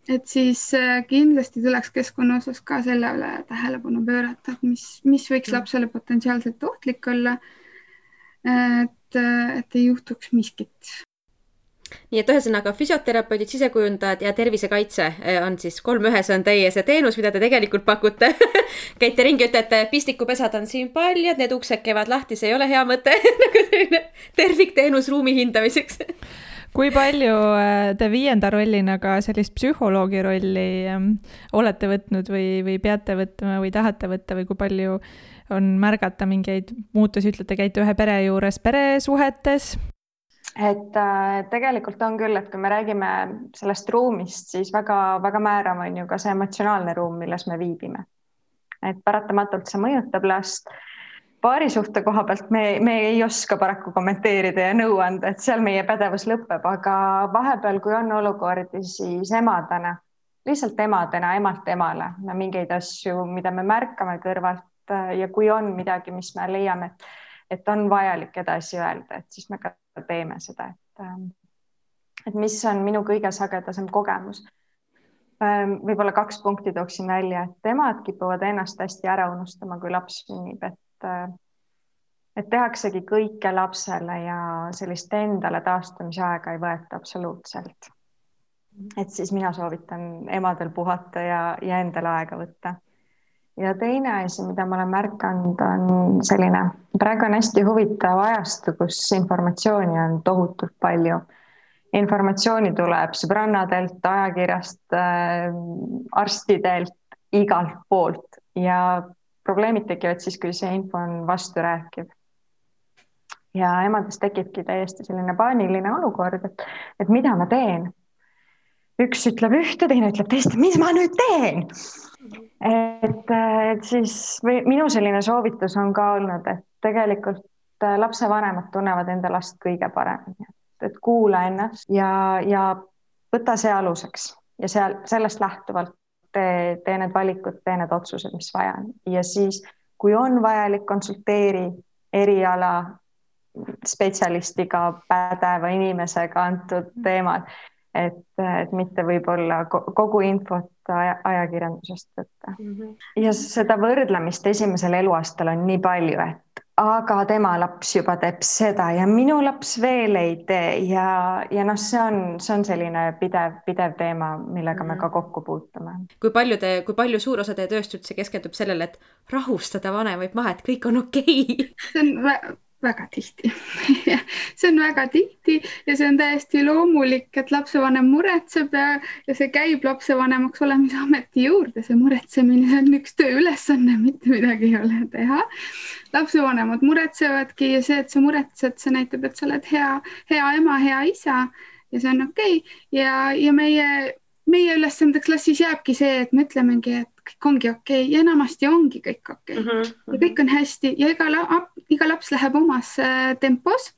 H: et siis äh, kindlasti tuleks keskkonna osas ka selle üle tähelepanu pöörata, et mis, mis võiks mm. lapsele potentsiaalselt ohtlik olla. Et, äh, et ei juhtuks miskit.
A: Nii et ühesõnaga füsioterapeudid, sisekujundajad ja tervisekaitse eh, on siis kolm ühes on teie see teenus, mida te tegelikult pakute. Käite ringi, ütlete, pistikupesad on siin paljad, need uksed käivad lahti, see ei ole hea mõte. Nagu selline tervikteenus ruumi hindamiseks.
B: Kui palju eh, te viienda rollina ka sellist psühholoogi rolli ehm, olete võtnud või, või peate võtma või tahate võtta või kui palju on märgata mingeid muutusi, ütlete, käite ühe pere juures peresuhetes,
I: et äh, tegelikult on küll, et kui me räägime sellest ruumist, siis väga-väga määrav on ju ka see emotsionaalne ruum, milles me viibime. et paratamatult see mõjutab last. paarisuhte koha pealt me, me ei oska paraku kommenteerida ja nõu anda, et seal meie pädevus lõpeb, aga vahepeal, kui on olukordi, siis emadena, lihtsalt emadena, emalt emale, me mingeid asju, mida me märkame kõrvalt äh, ja kui on midagi, mis me leiame, et et on vajalik edasi öelda, et siis me ka teeme seda, et, ähm, et mis on minu kõige sagedasem kogemus. Ähm, võib-olla kaks punkti tooksin välja, et emad kipuvad ennast hästi ära unustama, kui laps sünnib, et äh, et tehaksegi kõike lapsele ja sellist endale taastamise aega ei võeta absoluutselt. et siis mina soovitan emadel puhata ja, ja endale aega võtta ja teine asi, mida ma olen märganud, on selline, praegu on hästi huvitav ajastu, kus informatsiooni on tohutult palju. informatsiooni tuleb sõbrannadelt, ajakirjast äh,, arstidelt, igalt poolt ja probleemid tekivad siis, kui see info on vasturääkiv. ja emades tekibki täiesti selline paaniline olukord, et, et mida ma teen. üks ütleb ühte, teine ütleb teist, mis ma nüüd teen et, et siis minu selline soovitus on ka olnud, et tegelikult äh, lapsevanemad tunnevad enda last kõige paremini, et kuula ennast ja, ja võta see aluseks ja seal sellest lähtuvalt tee, tee need valikud, tee need otsused, mis vaja on. Ja siis, kui on vajalik, konsulteeri eriala spetsialistiga, pädeva inimesega antud teemal et, et mitte võib-olla kogu infot aja, ajakirjandusest võtta mm. -hmm. ja seda võrdlemist esimesel eluaastal on nii palju, et aga tema laps juba teeb seda ja minu laps veel ei tee ja, ja noh, see on, see on selline pidev, pidev teema, millega mm -hmm. me ka mhm. kokku puutume.
A: kui palju te, kui palju suur osa teie tööst üldse keskendub sellele, et rahustada vanemaid maha, et kõik on okei okay.
H: see on väga tihti see on väga tihti ja see on täiesti loomulik, et lapsevanem muretseb ja, ja see käib lapsevanemaks olemise ameti juurde, see muretsemine, see on üks tööülesanne, mitte midagi ei ole teha. lapsevanemad muretsevadki ja see, et sa muretsed, see näitab, et sa oled hea, hea ema, hea isa ja see on okei okay. ja, ja meie, meie ülesandeks klassis jääbki see, et me ütlemegi, et kõik ongi okei okay. ja enamasti ongi kõik okei okay. mm -hmm. ja kõik on hästi ja iga, iga laps läheb omas äh, tempos.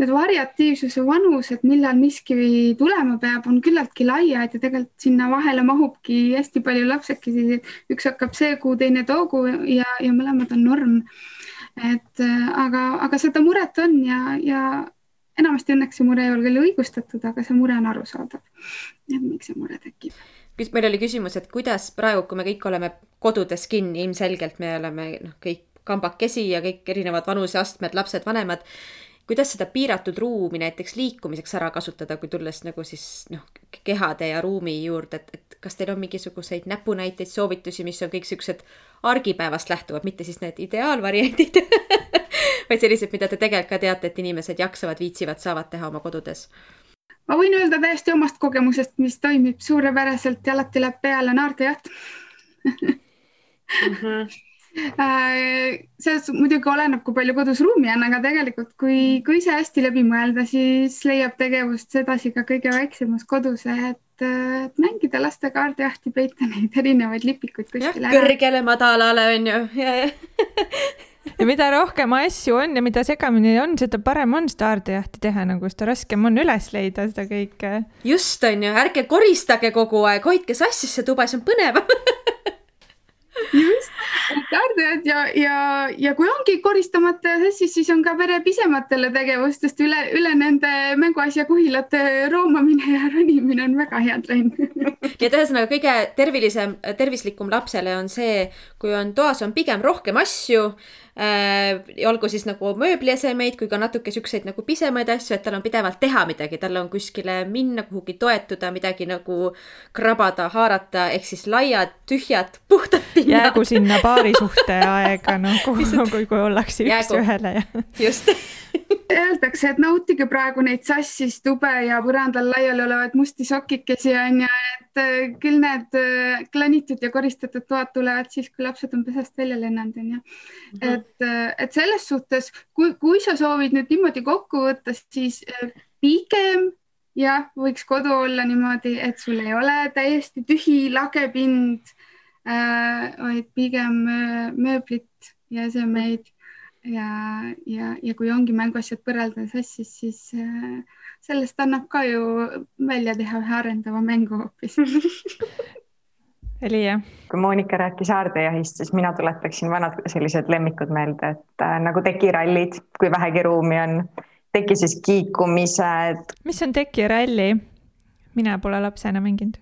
H: need variatiivsuse vanused, millal miski tulema peab, on küllaltki laiad ja tegelikult sinna vahele mahubki hästi palju lapsekesi. üks hakkab see kuu, teine too kuu ja, ja mõlemad on norm. et aga, aga seda muret on ja, ja enamasti õnneks see mure ei ole küll õigustatud, aga see mure on arusaadav. et miks see mure tekib
A: meil oli küsimus, et kuidas praegu, kui me kõik oleme kodudes kinni, ilmselgelt me oleme noh, kõik kambakesi ja kõik erinevad vanuseastmed, lapsed, vanemad. kuidas seda piiratud ruumi näiteks liikumiseks ära kasutada, kui tulles nagu siis noh, kehade ja ruumi juurde, et, et kas teil on mingisuguseid näpunäiteid, soovitusi, mis on kõik siuksed argipäevast lähtuvad, mitte siis need ideaalvariandid vaid sellised, mida te tegelikult ka teate, et inimesed jaksavad, viitsivad, saavad teha oma kodudes
H: ma võin öelda täiesti omast kogemusest, mis toimib suurepäraselt ja alati läheb peale naardejaht mm. -hmm Äh, sellest muidugi oleneb, kui palju kodus ruumi on, aga tegelikult, kui, kui see hästi läbi mõelda, siis leiab tegevust sedasi ka kõige väiksemas kodus, et, et mängida laste kaardijahti, peita neid erinevaid lipikuid kuskile.
A: kõrgele, madalale on ju ja, ja.
B: Ja mida rohkem asju on ja mida segamini on, seda parem on seda aardejahti teha, nagu seda raskem on üles leida seda kõike.
A: just, on ju, ärge koristage kogu aeg, hoidke sassisse tuba, see on põnevam
H: just, tardujad ja, ja, ja kui ongi koristamata ja sassis, siis on ka pere pisematele tegevustest üle, üle nende mänguasja kuhilate roomamine ja ronimine on väga hea trenn
A: nii et ühesõnaga kõige tervilisem, tervislikum lapsele on see, kui on toas on pigem rohkem asju. Olgu siis nagu mööbliesemeid kui ka natuke siukseid nagu pisemaid asju, et tal on pidevalt teha midagi, tal on kuskile minna, kuhugi toetuda, midagi nagu krabada, haarata, ehk siis laiad, tühjad, puhtad pinnad.
B: jäägu sinna paarisuhte aega nagu no, kui, kui ollakse üks-ühele ja.
A: just
H: Öeldakse, et nautige praegu neid sassis tube ja põrandal laiali olevaid musti sokikesi on ju, et äh, küll need äh, klanitud ja koristatud toad tulevad siis, kui lapsed on pesast välja lennanud on ju mm. -hmm. et, äh, et selles suhtes, kui, kui sa soovid nüüd niimoodi kokku võtta, siis pigem jah, võiks kodu olla niimoodi, et sul ei ole täiesti tühi lagepind äh,, vaid pigem mööblit ja esemeid ja, ja, ja kui ongi mänguasjad põralda sassis, siis äh, sellest annab ka ju välja teha ühe arendava mängu hoopis
B: Elia?
I: kui Monika rääkis aardejahist, siis mina tuletaksin vanad sellised lemmikud meelde, et äh, nagu tekirallid, kui vähegi ruumi on, teki siis kiikumised.
B: mis on tekiralli? mina pole lapsena mänginud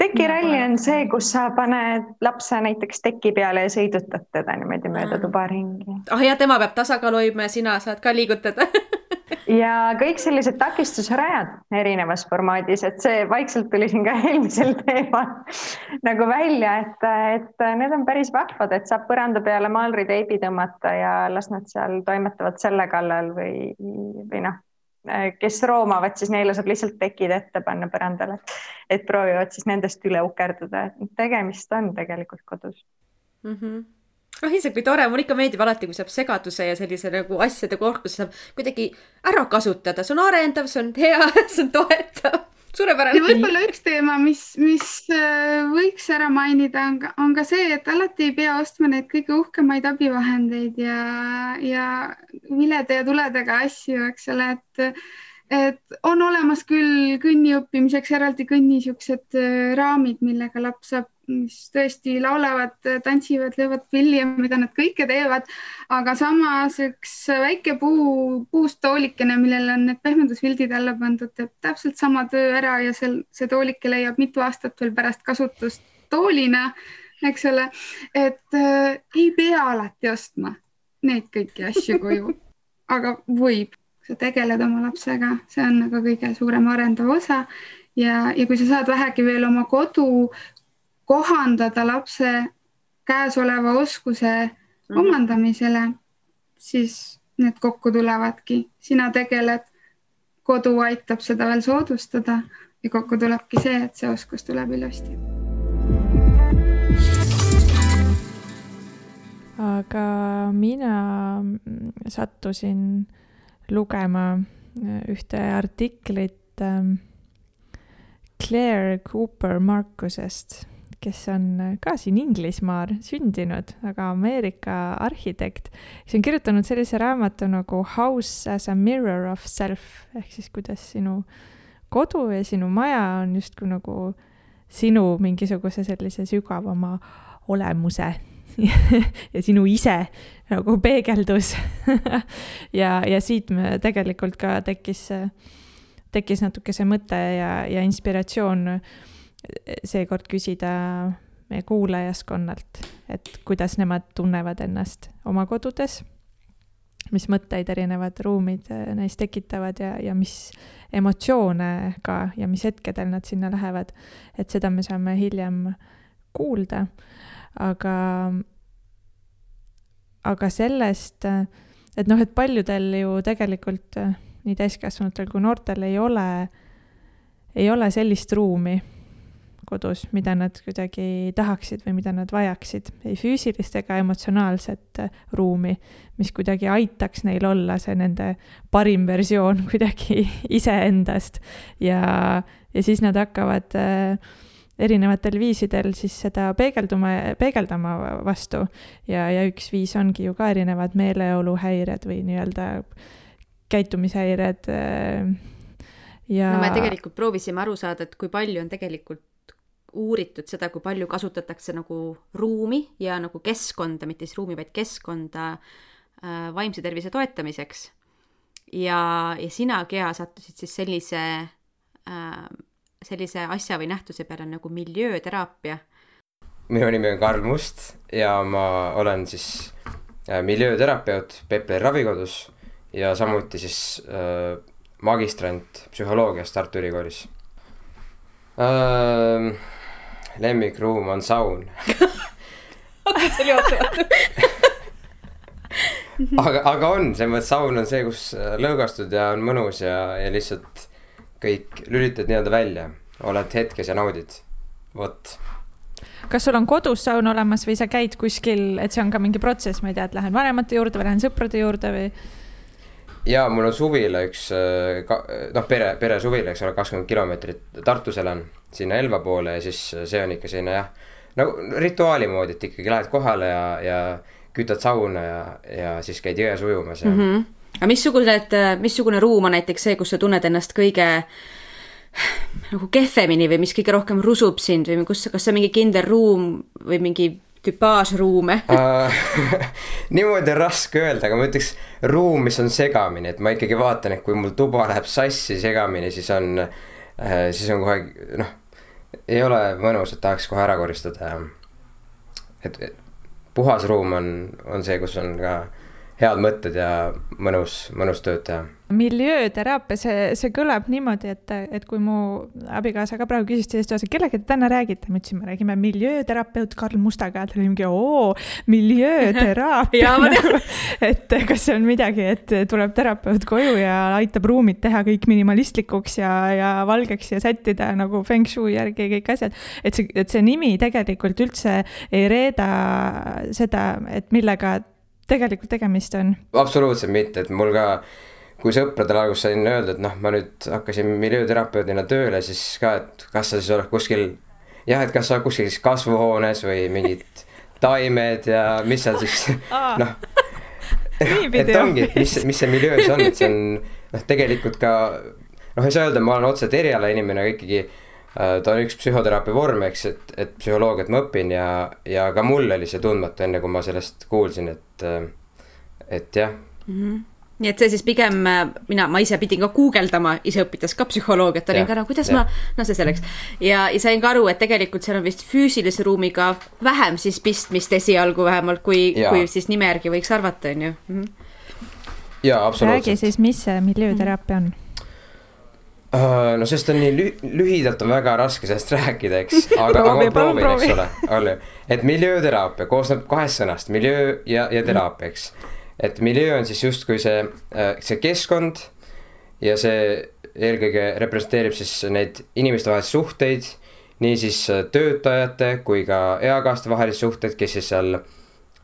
I: tekiralli on see, kus sa paned lapse näiteks teki peale ja sõidutad teda niimoodi mööda tuba ringi.
A: ah ja tema peab tasakaalu hoidma ja sina saad ka liigutada.
I: Ja kõik sellised takistusrajad erinevas formaadis, et see vaikselt tuli siin ka eelmisel teemal nagu välja, et, et need on päris vahvad, et saab põranda peale maalriteibi tõmmata ja las nad seal toimetavad selle kallal või, või noh kes roomavad, siis neile saab lihtsalt tekid ette panna põrandale, et proovivad siis nendest üle ukerduda, et tegemist on tegelikult kodus.
A: Mm. -hmm ah ise, kui tore, mulle ikka meeldib alati, kui saab segaduse ja sellise nagu asjade korpuse saab kuidagi ära kasutada, see on arendav, see on hea, see on toetav suurepärane.
H: võib-olla üks teema, mis, mis äh, võiks ära mainida, on ka, on ka see, et alati ei pea ostma neid kõige uhkemaid abivahendeid ja, ja vilede ja tuledega asju, eks ole, et et on olemas küll kõnni õppimiseks eraldi kõnni siuksed äh, raamid, millega laps saab mis tõesti laulavad, tantsivad, löövad pilli ja mida nad kõike teevad. aga samas üks väike puu, puust toolikene, millele on need pehmendusvildid alla pandud, teeb täpselt sama töö ära ja seal see toolike leiab mitu aastat veel pärast kasutust toolina, eks ole. et äh, ei pea alati ostma neid kõiki asju koju, aga võib, sa tegeled oma lapsega, see on nagu kõige suurem arendav osa ja, ja kui sa saad vähegi veel oma kodu kohandada lapse käesoleva oskuse mm -hmm. omandamisele, siis need kokku tulevadki. sina tegeled, kodu aitab seda veel soodustada ja kokku tulebki see, et see oskus tuleb ilusti.
B: aga mina sattusin lugema ühte artiklit ähm, Claire Cooper Markusest kes on ka siin Inglismaal sündinud, aga Ameerika arhitekt, kes on kirjutanud sellise raamatu nagu House as a mirror of self ehk siis kuidas sinu kodu ja sinu maja on justkui nagu sinu mingisuguse sellise sügavama olemuse ja sinu ise nagu peegeldus ja, ja siit me tegelikult ka tekkis, tekkis natuke see mõte ja, ja inspiratsioon seekord küsida meie kuulajaskonnalt, et kuidas nemad tunnevad ennast oma kodudes, mis mõtteid erinevad ruumid neis tekitavad ja, ja mis emotsioone ka ja mis hetkedel nad sinna lähevad. et seda me saame hiljem kuulda aga, aga sellest, et noh, et paljudel ju tegelikult nii täiskasvanutel kui noortel ei ole, ei ole sellist ruumi kodus, mida nad kuidagi tahaksid või mida nad vajaksid, ei füüsilist ega emotsionaalset ruumi, mis kuidagi aitaks neil olla see nende parim versioon kuidagi iseendast. Ja, ja siis nad hakkavad äh, erinevatel viisidel siis seda peegelduma, peegeldama vastu. ja, ja üks viis ongi ju ka erinevad meeleoluhäired või nii-öelda käitumishäired äh, ja
A: no me tegelikult proovisime aru saada, et kui palju on tegelikult uuritud seda, kui palju kasutatakse nagu ruumi ja nagu keskkonda, mitte siis ruumi, vaid keskkonda äh, vaimse tervise toetamiseks. ja, ja sina, Gea, sattusid siis sellise äh, sellise asja või nähtuse peale nagu miljööteraapia?
J: minu nimi on Karl Must ja ma olen siis äh, miljööterapeut Pepleri ravikodus ja samuti siis äh, magistrant psühholoogias Tartu Ülikoolis äh,. lemmikruum on saun
A: see oli ootamatu
J: aga, aga on, selles mõttes saun on see, kus äh, lõõgastud ja on mõnus ja, ja lihtsalt kõik lülitad nii-öelda välja, oled hetkes ja naudid, vot.
B: kas sul on kodus saun olemas või sa käid kuskil, et see on ka mingi protsess, ma ei tea, et lähen vanemate juurde või lähen sõprade juurde või?
J: ja mul on suvila üks, noh, pere, pere suvila, eks ole, kakskümmend kilomeetrit Tartus elan, sinna Elva poole ja siis see on ikka selline jah, nagu rituaali moodi, et ikkagi lähed kohale ja, ja kütad sauna ja, ja siis käid jões ujumas ja mm.
A: -hmm aga missugused, missugune ruum on näiteks see, kus sa tunned ennast kõige nagu kehvemini või mis kõige rohkem rusub sind või kus, kas see on mingi kindel ruum või mingi tüpaažruume? Uh,
J: niimoodi on raske öelda, aga ma ütleks ruum, mis on segamini, et ma ikkagi vaatan, et kui mul tuba läheb sassi segamini, siis on uh,, siis on kohe noh, ei ole mõnus, et tahaks kohe ära koristada et, puhas ruum on, on see, kus on ka head mõtted ja mõnus, mõnus tööd teha.
B: Miljööteraapia, see, see kõlab niimoodi, et, et kui mu abikaasa ka praegu küsis teisest osast, kellega te täna räägite, ma ütlesin, me räägime miljööterapeut Karl Mustaga, ta oli mingi oo, miljööteraapia. Et kas see on midagi, et tuleb terapeut koju ja aitab ruumid teha kõik minimalistlikuks ja, ja valgeks ja sättida nagu feng shui järgi kõik asjad. et see, et see nimi tegelikult üldse ei reeda seda, et millega tegelikult tegemist on?
J: absoluutselt mitte, et mul ka kui sõpradele alguses sain öelda, et noh, ma nüüd hakkasin miljööterapeudina tööle, siis ka, et kas sa siis oled kuskil. jah, et kas sa oled kuskil siis kasvuhoones või mingid taimed ja mis seal siis noh. et ongi, et mis, mis see miljöö siis on, et see on noh, tegelikult ka noh, ei saa öelda, ma olen otseselt erialainimene, aga ikkagi ta on üks psühhoteraapia vorm, eks, et, et psühholoogiat ma õpin ja, ja ka mul oli see tundmatu, enne kui ma sellest kuulsin, et, äh, et jah mm.
A: -hmm nii et see siis pigem äh, mina, ma ise pidin ka guugeldama, ise õpites ka psühholoogiat, olin ka nagu, kuidas ja. ma, no see selleks. ja, ja sain ka aru, et tegelikult seal on vist füüsilise ruumiga vähem siis pistmist esialgu vähemalt, kui, kui siis nime järgi võiks arvata, on ju mm.
J: -hmm. jaa, absoluutselt.
B: räägi siis, mis see miljööteraapia on?
J: Uh, no sest on nii lü lühidalt on väga raske sellest rääkida, eks, aga, aga ma proovin, eks ole, ole, et miljööteraapia koosneb kahest sõnast, miljöö ja, ja teraapia, eks. Et miljöö on siis justkui see, äh, see keskkond ja see eelkõige representeerib siis neid inimestevahelisi suhteid, nii siis äh, töötajate kui ka eakaaste vahelisi suhteid, kes siis seal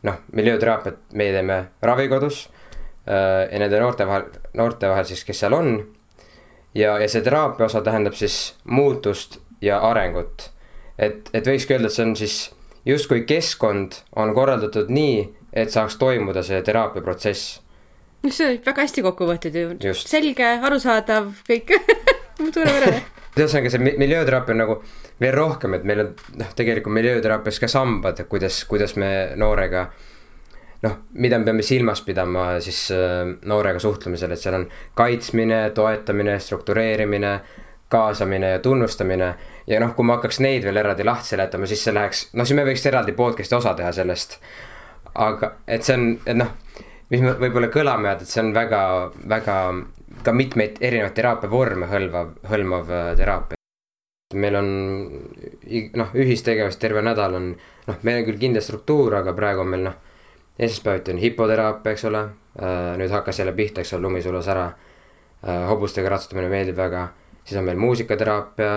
J: noh, miljööteraapiat meie teeme ravikodus äh, ja nende noorte vahel, noorte vahel siis, kes seal on. Ja, ja see teraapia osa tähendab siis muutust ja arengut. et, et võikski öelda, et see on siis justkui keskkond on korraldatud nii, et saaks toimuda see teraapiaprotsess.
A: see oli väga hästi kokku võetud ju. Selge, arusaadav, kõik suurepärane
J: ühesõnaga, see mi- miljööteraapia on nagu veel rohkem, et meil on noh, tegelikult miljööteraapias ka sambad, kuidas, kuidas me noorega noh, mida me peame silmas pidama siis äh, noorega suhtlemisel, et seal on kaitsmine, toetamine, struktureerimine, kaasamine ja tunnustamine. ja noh, kui ma hakkaks neid veel eraldi lahti seletama, siis see läheks, noh siis me võiks eraldi podcast'i osa teha sellest. aga et see on, et noh, mis me võib-olla kõlama jääb, et see on väga, väga ka mitmeid erinevaid teraapiavorme hõlmav, hõlmav äh, teraapia meil on noh, ühistegevust terve nädal on, noh, meil on küll kindel struktuur, aga praegu on meil noh. Esmaspäeviti on hipoteraapia, eks ole, nüüd hakkas jälle pihta, eks ole, lumi sulas ära. hobustega ratsutamine meeldib väga, siis on meil muusikateraapia,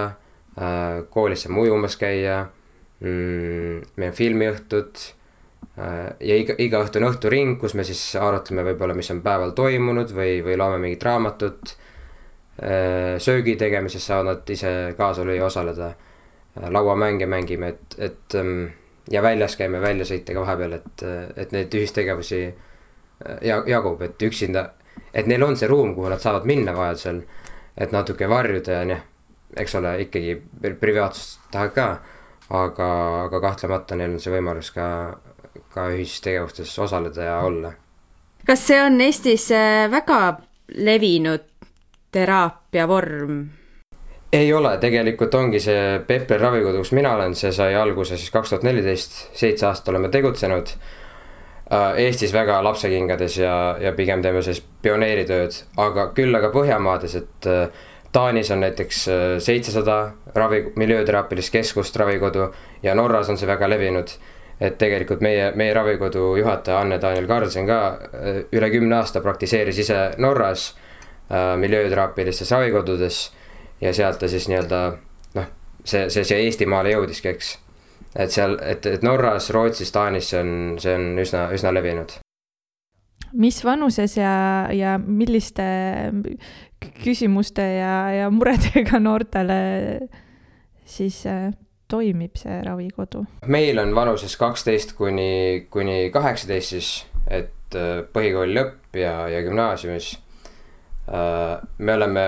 J: koolis saab ujumas käia mm,. meil on filmiõhtud ja iga, iga õhtu on õhturing, kus me siis arutleme võib-olla, mis on päeval toimunud või, või loeme mingit raamatut söögi tegemises saavad nad ise kaasa lüüa, osaleda. lauamänge mängime, et, et ähm, ja väljas käime väljasõite ka vahepeal, et, et neid ühistegevusi ja jagub, et üksinda, et neil on see ruum, kuhu nad saavad minna vajadusel. et natuke varjuda ja noh, eks ole, ikkagi privaatsust tahad ka. aga, aga kahtlemata neil on see võimalus ka, ka ühistegevustes osaleda ja olla.
A: kas see on Eestis äh, väga levinud teraapiavorm?
J: Ei ole, tegelikult ongi see Pepper ravikodu, kus mina olen, see sai alguse siis kaks tuhat neliteist, seitse aastat oleme tegutsenud. Eestis väga lapsekingades ja, ja pigem teeme sellist pioneeritööd, aga küll aga Põhjamaades, et äh, Taanis on näiteks äh, seitsesada ravi, miljööteraapilist keskust ravikodu ja Norras on see väga levinud. et tegelikult meie, meie ravikodu juhataja Anne-Daniel Karlsen ka äh, üle kümne aasta praktiseeris ise Norras miljööteraapilistes ravikodudes ja sealt ta siis nii-öelda noh, see, see siia Eestimaale jõudiski, eks. et seal, et, et Norras, Rootsis, Taanis see on, see on üsna, üsna levinud.
B: mis vanuses ja, ja milliste küsimuste ja, ja muredega noortele siis äh, toimib see ravikodu?
J: meil on vanuses kaksteist kuni, kuni kaheksateist siis, et äh, põhikooli lõpp ja, ja gümnaasiumis. me oleme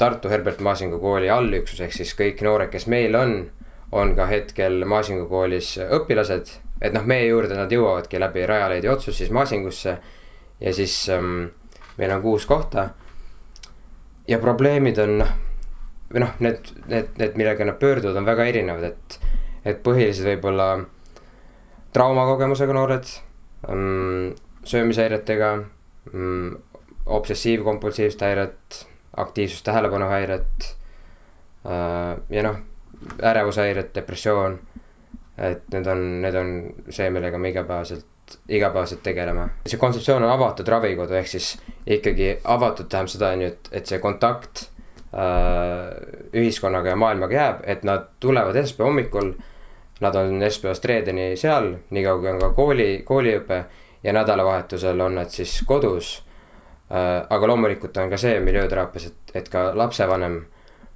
J: Tartu Herbert Maasingu kooli allüksus, ehk siis kõik noored, kes meil on, on ka hetkel Maasingu koolis õpilased. et noh, meie juurde nad jõuavadki läbi Rajaleidja otsus siis Maasingusse ja siis ähm, meil on kuus kohta. ja probleemid on noh, või noh, need, need, need, millega nad pöörduvad, on väga erinevad, et, et põhilised võib-olla traumakogemusega noored ähm,, söömishäiretega ähm,, obsessiivkompulsiivset häiret aktiivsus, tähelepanuhäiret. ja noh, ärevushäired, depressioon. et need on, need on see, millega me igapäevaselt, igapäevaselt tegeleme. see kontseptsioon on avatud ravikodu, ehk siis ikkagi avatud tähendab seda, on ju, et, et see kontakt äh, ühiskonnaga ja maailmaga jääb, et nad tulevad esmaspäeva hommikul. Nad on esmaspäevast reedeni seal, niikaua kui on ka kooli, kooliõpe ja nädalavahetusel on nad siis kodus aga loomulikult on ka see miljööteraapias, et, et ka lapsevanem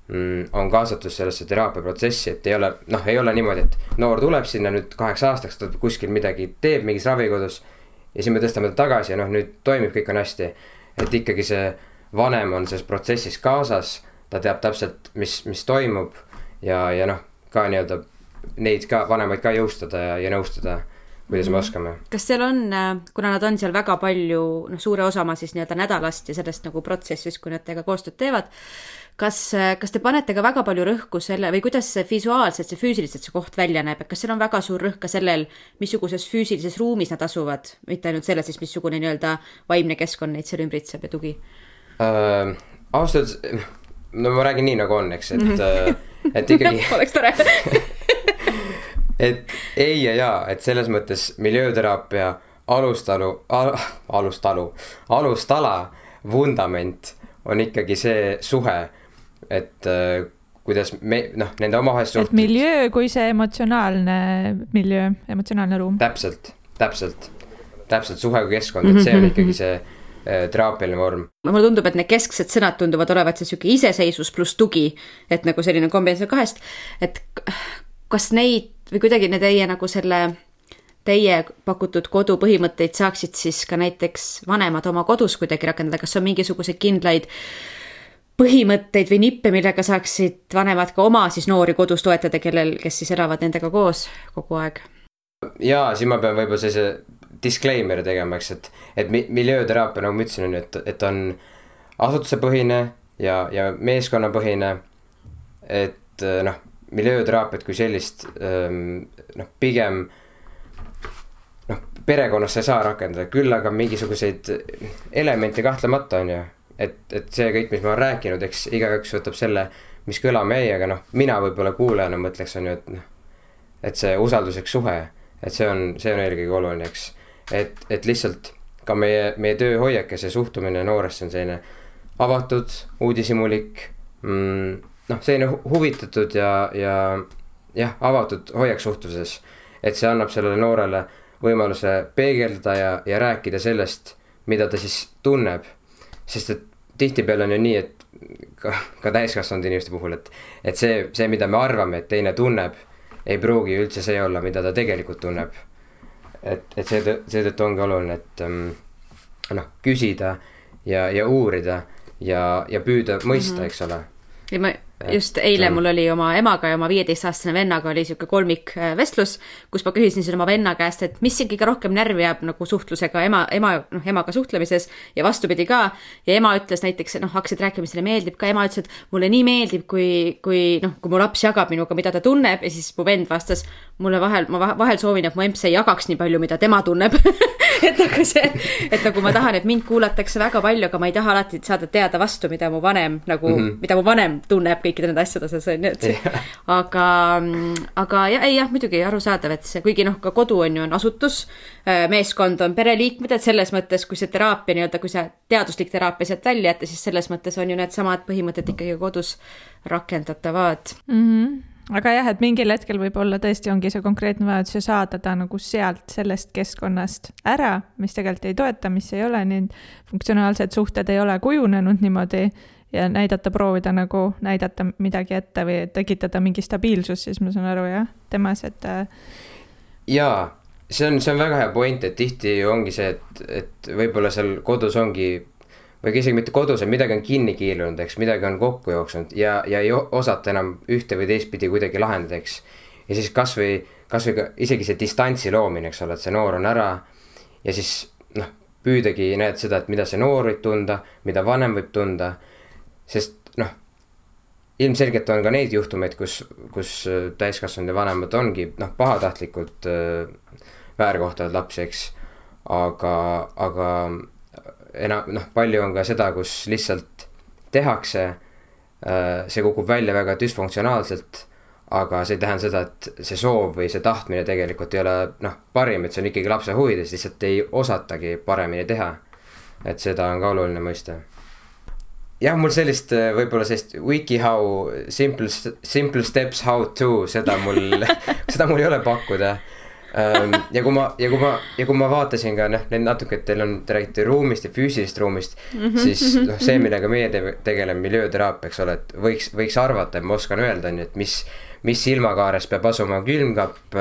J: mm, on kaasatud sellesse teraapiaprotsessi, et ei ole, noh, ei ole niimoodi, et noor tuleb sinna nüüd kaheks aastaks, ta kuskil midagi teeb mingis ravikodus. ja siis me tõstame ta tagasi ja noh, nüüd toimib, kõik on hästi. et ikkagi see vanem on selles protsessis kaasas, ta teab täpselt, mis, mis toimub ja, ja noh, ka nii-öelda neid ka, vanemaid ka jõustada ja, ja nõustada kuidas me oskame.
A: kas seal on, kuna nad on seal väga palju, noh, suure osa oma siis nii-öelda nädalast ja sellest nagu protsessist, kui nad teiega koostööd teevad, kas, kas te panete ka väga palju rõhku selle või kuidas see visuaalselt, see füüsiliselt see koht välja näeb, et kas seal on väga suur rõhk ka sellel, missuguses füüsilises ruumis nad asuvad, mitte ainult selles siis, missugune nii-öelda vaimne keskkond neid seal ümbritseb ja tugi
J: äh,? ausalt öeldes, no ma räägin nii, nagu on, eks, et mm, -hmm. et ikkagi
A: oleks tore
J: et ei ja jaa, et selles mõttes miljööteraapia alustalu al,, alustalu, alustala, vundament on ikkagi see suhe, et äh, kuidas me noh, nende omavahelist
B: suhted. et miljöö kui see emotsionaalne miljöö, emotsionaalne ruum.
J: täpselt, täpselt, täpselt suhe kui keskkond, et see on ikkagi see äh, teraapialine vorm.
A: mulle tundub, et need kesksed sõnad tunduvad olevat see sihuke iseseisvus pluss tugi, et nagu selline kombinatsioon kahest, et kas neid või kuidagi ne teie nagu selle teie pakutud kodu põhimõtteid saaksid siis ka näiteks vanemad oma kodus kuidagi rakendada, kas on mingisuguseid kindlaid põhimõtteid või nippe, millega saaksid vanemad ka oma siis noori kodus toetada, kellel, kes siis elavad nendega koos kogu aeg?
J: jaa, siin ma pean võib-olla sellise disclaimer'i tegema, eks, et, et miljööteraapia, nagu ma ütlesin, on ju, et, et on asutusepõhine ja, ja meeskonnapõhine. et noh, miljööteraapiat kui sellist ähm, noh, pigem noh, perekonnas sa ei saa rakendada, küll aga mingisuguseid elemente kahtlemata on ju. et, et see kõik, mis ma olen rääkinud, eks igaüks võtab selle, mis kõlama jäi, aga noh, mina võib-olla kuulajana mõtleks, on ju, et noh. et see usalduslik suhe, et see on, see on eelkõige oluline, eks. et, et lihtsalt ka meie, meie tööhoiak ja see suhtumine nooresse on selline avatud, uudishimulik mm, noh, selline huvitatud ja, ja jah, avatud hoiak suhtluses. et see annab sellele noorele võimaluse peegeldada ja, ja rääkida sellest, mida ta siis tunneb. sest et tihtipeale on ju nii, et ka, ka täiskasvanud inimeste puhul, et, et see, see, mida me arvame, et teine tunneb, ei pruugi üldse see olla, mida ta tegelikult tunneb. et, et seetõttu, seetõttu ongi oluline, et um, noh, küsida ja, ja uurida ja, ja püüda mõista mm, -hmm. eks ole.
A: Ja ma just eile mul oli oma emaga ja oma viieteistaastase vennaga oli sihuke kolmikvestlus, kus ma küsisin siis oma venna käest, et mis siin kõige rohkem närvi jääb nagu suhtlusega ema, ema, noh, emaga suhtlemises ja vastupidi ka. ja ema ütles näiteks, noh, hakkasid rääkima, mis talle meeldib ka, ema ütles, et mulle nii meeldib, kui, kui noh, kui mu laps jagab minuga, mida ta tunneb ja siis mu vend vastas mulle vahel, ma vahel soovin, et mu emps ei jagaks nii palju, mida tema tunneb et nagu see, et nagu ma tahan, et mind kuulatakse väga palju, aga ma ei taha alati saada teada vastu, mida mu vanem nagu mm, -hmm. mida mu vanem tunneb kõikide nende asjade osas on ju, et aga, aga jah, ei jah, muidugi arusaadav, et see, kuigi noh, ka kodu on ju, on asutus, äh, meeskond on pereliikmed, et selles mõttes, kui see teraapia nii-öelda, kui see teaduslik teraapia sealt välja jätta, siis selles mõttes on ju needsamad põhimõtted ikkagi kodus rakendatavad
B: mm. -hmm aga jah, et mingil hetkel võib-olla tõesti ongi see konkreetne vajadus ja saada ta nagu sealt sellest keskkonnast ära, mis tegelikult ei toeta, mis ei ole nii funktsionaalsed suhted ei ole kujunenud niimoodi ja näidata, proovida nagu näidata midagi ette või tekitada mingi stabiilsus, siis ma saan aru jah, temas, et. Äh,
J: jaa, see on, see on väga hea point, et tihti ongi see, et, et võib-olla seal kodus ongi või isegi mitte kodus, et midagi on kinni kiilunud, eks, midagi on kokku jooksnud ja, ja ei osata enam ühte või teistpidi kuidagi lahendada, eks. ja siis kasvõi, kasvõi ka isegi see distantsi loomine, eks ole, et see noor on ära ja siis noh, püüdagi näed seda, et mida see noor võib tunda, mida vanem võib tunda. sest noh, ilmselgelt on ka neid juhtumeid, kus, kus täiskasvanud ja vanemad ongi noh, pahatahtlikult äh, väärkohtavad lapsi, eks. aga, aga enam noh, palju on ka seda, kus lihtsalt tehakse. Äh, see kukub välja väga düsfunktsionaalselt. aga see ei tähenda seda, et see soov või see tahtmine tegelikult ei ole noh, parim, et see on ikkagi lapse huvides, lihtsalt ei osatagi paremini teha. et seda on ka oluline mõista jah, mul sellist võib-olla sellist WikiHow simple, simple steps how to, seda mul seda mul ei ole pakkuda ja kui ma, ja kui ma, ja kui ma vaatasin ka noh, need natuke, et teil on, te räägite ruumist ja füüsilisest ruumist mm. -hmm. siis noh, see, millega meie te tegeleme, miljööteraapia, eks ole, et võiks, võiks arvata, et ma oskan öelda, on ju, et mis. mis silmakaares peab asuma külmkapp,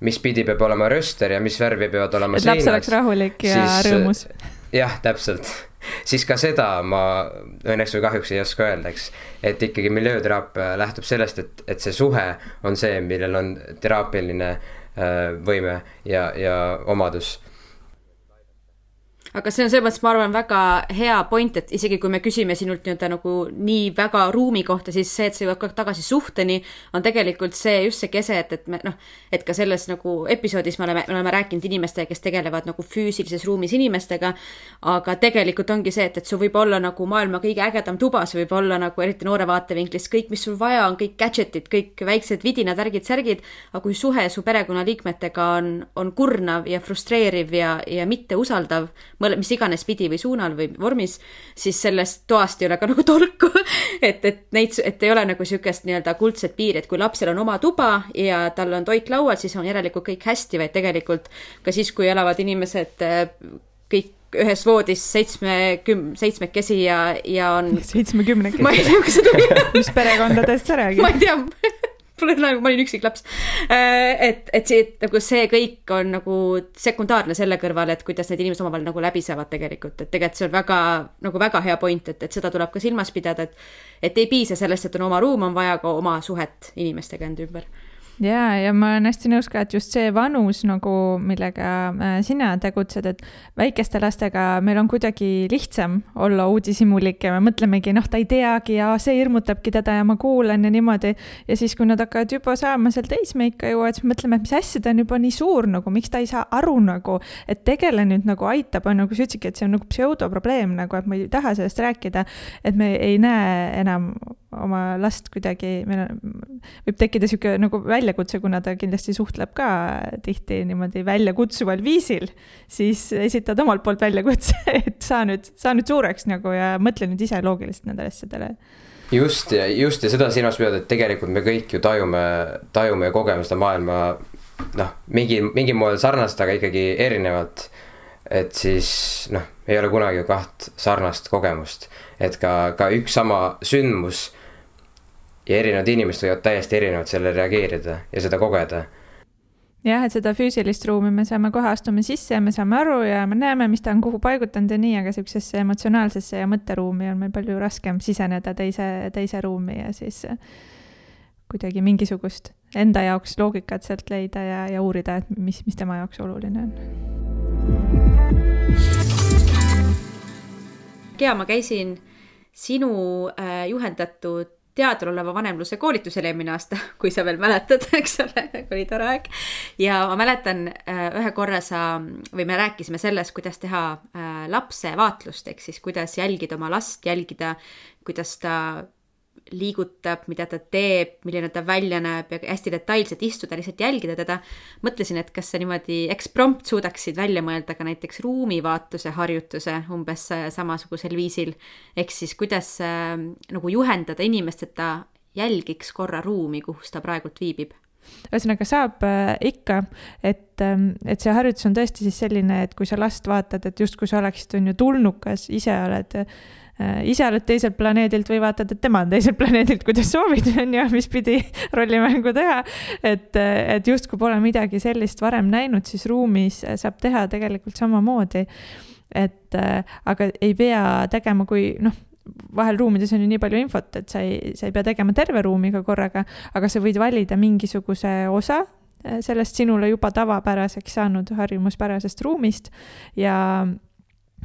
J: mis pidi peab olema rööster ja mis värvi peavad olema
B: seinad. laps oleks rahulik ja siis, rõõmus.
J: jah, täpselt siis ka seda ma õnneks või kahjuks ei oska öelda, eks. et ikkagi miljööteraapia lähtub sellest, et, et see suhe on see, millel on teraapiline Äh, võime ja, ja omadus
A: aga see on selles mõttes, ma arvan, väga hea point, et isegi kui me küsime sinult nii-öelda nagu nii väga ruumi kohta, siis see, et jõuad kogu aeg tagasi suhteni, on tegelikult see just see kese, et, et me noh, et ka selles nagu episoodis me oleme, me oleme rääkinud inimestega, kes tegelevad nagu füüsilises ruumis inimestega, aga tegelikult ongi see, et, et sul võib olla nagu maailma kõige ägedam tuba, see võib olla nagu eriti noore vaatevinklist kõik, mis sul vaja on, kõik gadget'id, kõik väiksed vidinad, värgid, särgid, aga kui suhe su perekonnaliikmetega on, on kurnav ja frustreeriv ja, ja mitteusaldav, mis iganes pidi või suunal või vormis, siis sellest toast ei ole ka nagu tolku et, et neid, et ei ole nagu sihukest nii-öelda kuldset piiri, et kui lapsel on oma tuba ja tal on toit laual, siis on järelikult kõik hästi, vaid tegelikult ka siis, kui elavad inimesed kõik ühes voodis seitsmeküm-, seitsmekesi ja, ja on.
B: seitsmekümnekesi.
A: ma ei tea, kas see tuli
B: mis perekondadest sa räägid?
A: ma ei tea pole nagu, ma olin üksik laps. Äh, et, et see, et nagu see kõik on nagu sekundaarne selle kõrval, et kuidas need inimesed omavahel nagu läbi saavad tegelikult, et tegelikult see on väga, nagu väga hea point, et, et seda tuleb ka silmas pidada, et et ei piisa sellest, et on oma ruum, on vaja ka oma suhet inimestega enda ümber
B: ja, ja ma olen hästi nõus ka, et just see vanus nagu, millega äh, sina tegutsed, et väikeste lastega meil on kuidagi lihtsam olla uudishimulik ja me mõtlemegi, noh, ta ei teagi ja see hirmutabki teda ja ma kuulan ja niimoodi. ja siis, kui nad hakkavad juba saama seal teismeikka jõuavad, siis mõtleme, et mis asja, ta on juba nii suur nagu, miks ta ei saa aru nagu, et tegele nüüd nagu aitab, on nagu sa ütlesidki, et see on nagu pseudoprobleem nagu, et ma ei taha sellest rääkida. et me ei näe enam oma last kuidagi, meil on, võib tekkida sihuke nagu väljakutse, kuna ta kindlasti suhtleb ka tihti niimoodi väljakutsuval viisil, siis esitad omalt poolt väljakutse, et saa nüüd, saa nüüd suureks nagu ja mõtle nüüd ise loogiliselt nendele asjadele.
J: just just ja seda silmas pidada, et tegelikult me kõik ju tajume, tajume ja kogeme seda maailma noh, mingi, mingil moel sarnast, aga ikkagi erinevalt. et siis noh, ei ole kunagi ju kaht sarnast kogemust, et ka, ka üks sama sündmus ja erinevad inimesed võivad täiesti erinevalt sellele reageerida ja seda kogeda
B: jah, et seda füüsilist ruumi me saame kohe, astume sisse ja me saame aru ja me näeme, mis ta on kuhu paigutanud ja nii, aga sihukesesse emotsionaalsesse ja mõtteruumi on meil palju raskem siseneda teise, teise ruumi ja siis kuidagi mingisugust enda jaoks loogikat sealt leida ja, ja uurida, et mis, mis tema jaoks oluline on.
A: Gea, ma käisin sinu äh, juhendatud teadroleva vanemluse koolitusele eelmine aasta, kui sa veel mäletad, eks ole, oli tore aeg. ja ma mäletan äh, ühe korra sa või me rääkisime sellest, kuidas teha äh, lapse vaatlust, ehk siis kuidas jälgida oma last, jälgida, kuidas ta liigutab, mida ta teeb, milline ta välja näeb ja hästi detailselt istuda, lihtsalt jälgida teda. mõtlesin, et kas sa niimoodi eksprompt suudaksid välja mõelda ka näiteks ruumivaatluse harjutuse umbes samasugusel viisil. ehk siis kuidas äh, nagu juhendada inimest, et ta jälgiks korra ruumi, kus ta praegult viibib
B: ühesõnaga saab äh, ikka, et, ähm, et see harjutus on tõesti siis selline, et kui sa last vaatad, et justkui sa oleksid, on ju, tulnukas, ise oled ise oled teiselt planeedilt või vaatad, et tema on teiselt planeedilt, kuidas soovid, on ju, mis pidi rollimängu teha. et, et justkui pole midagi sellist varem näinud, siis ruumis saab teha tegelikult samamoodi. et äh, aga ei pea tegema, kui noh, vahel ruumides on ju nii palju infot, et sa ei, sa ei pea tegema terve ruumiga korraga, aga sa võid valida mingisuguse osa äh, sellest sinule juba tavapäraseks saanud harjumuspärasest ruumist ja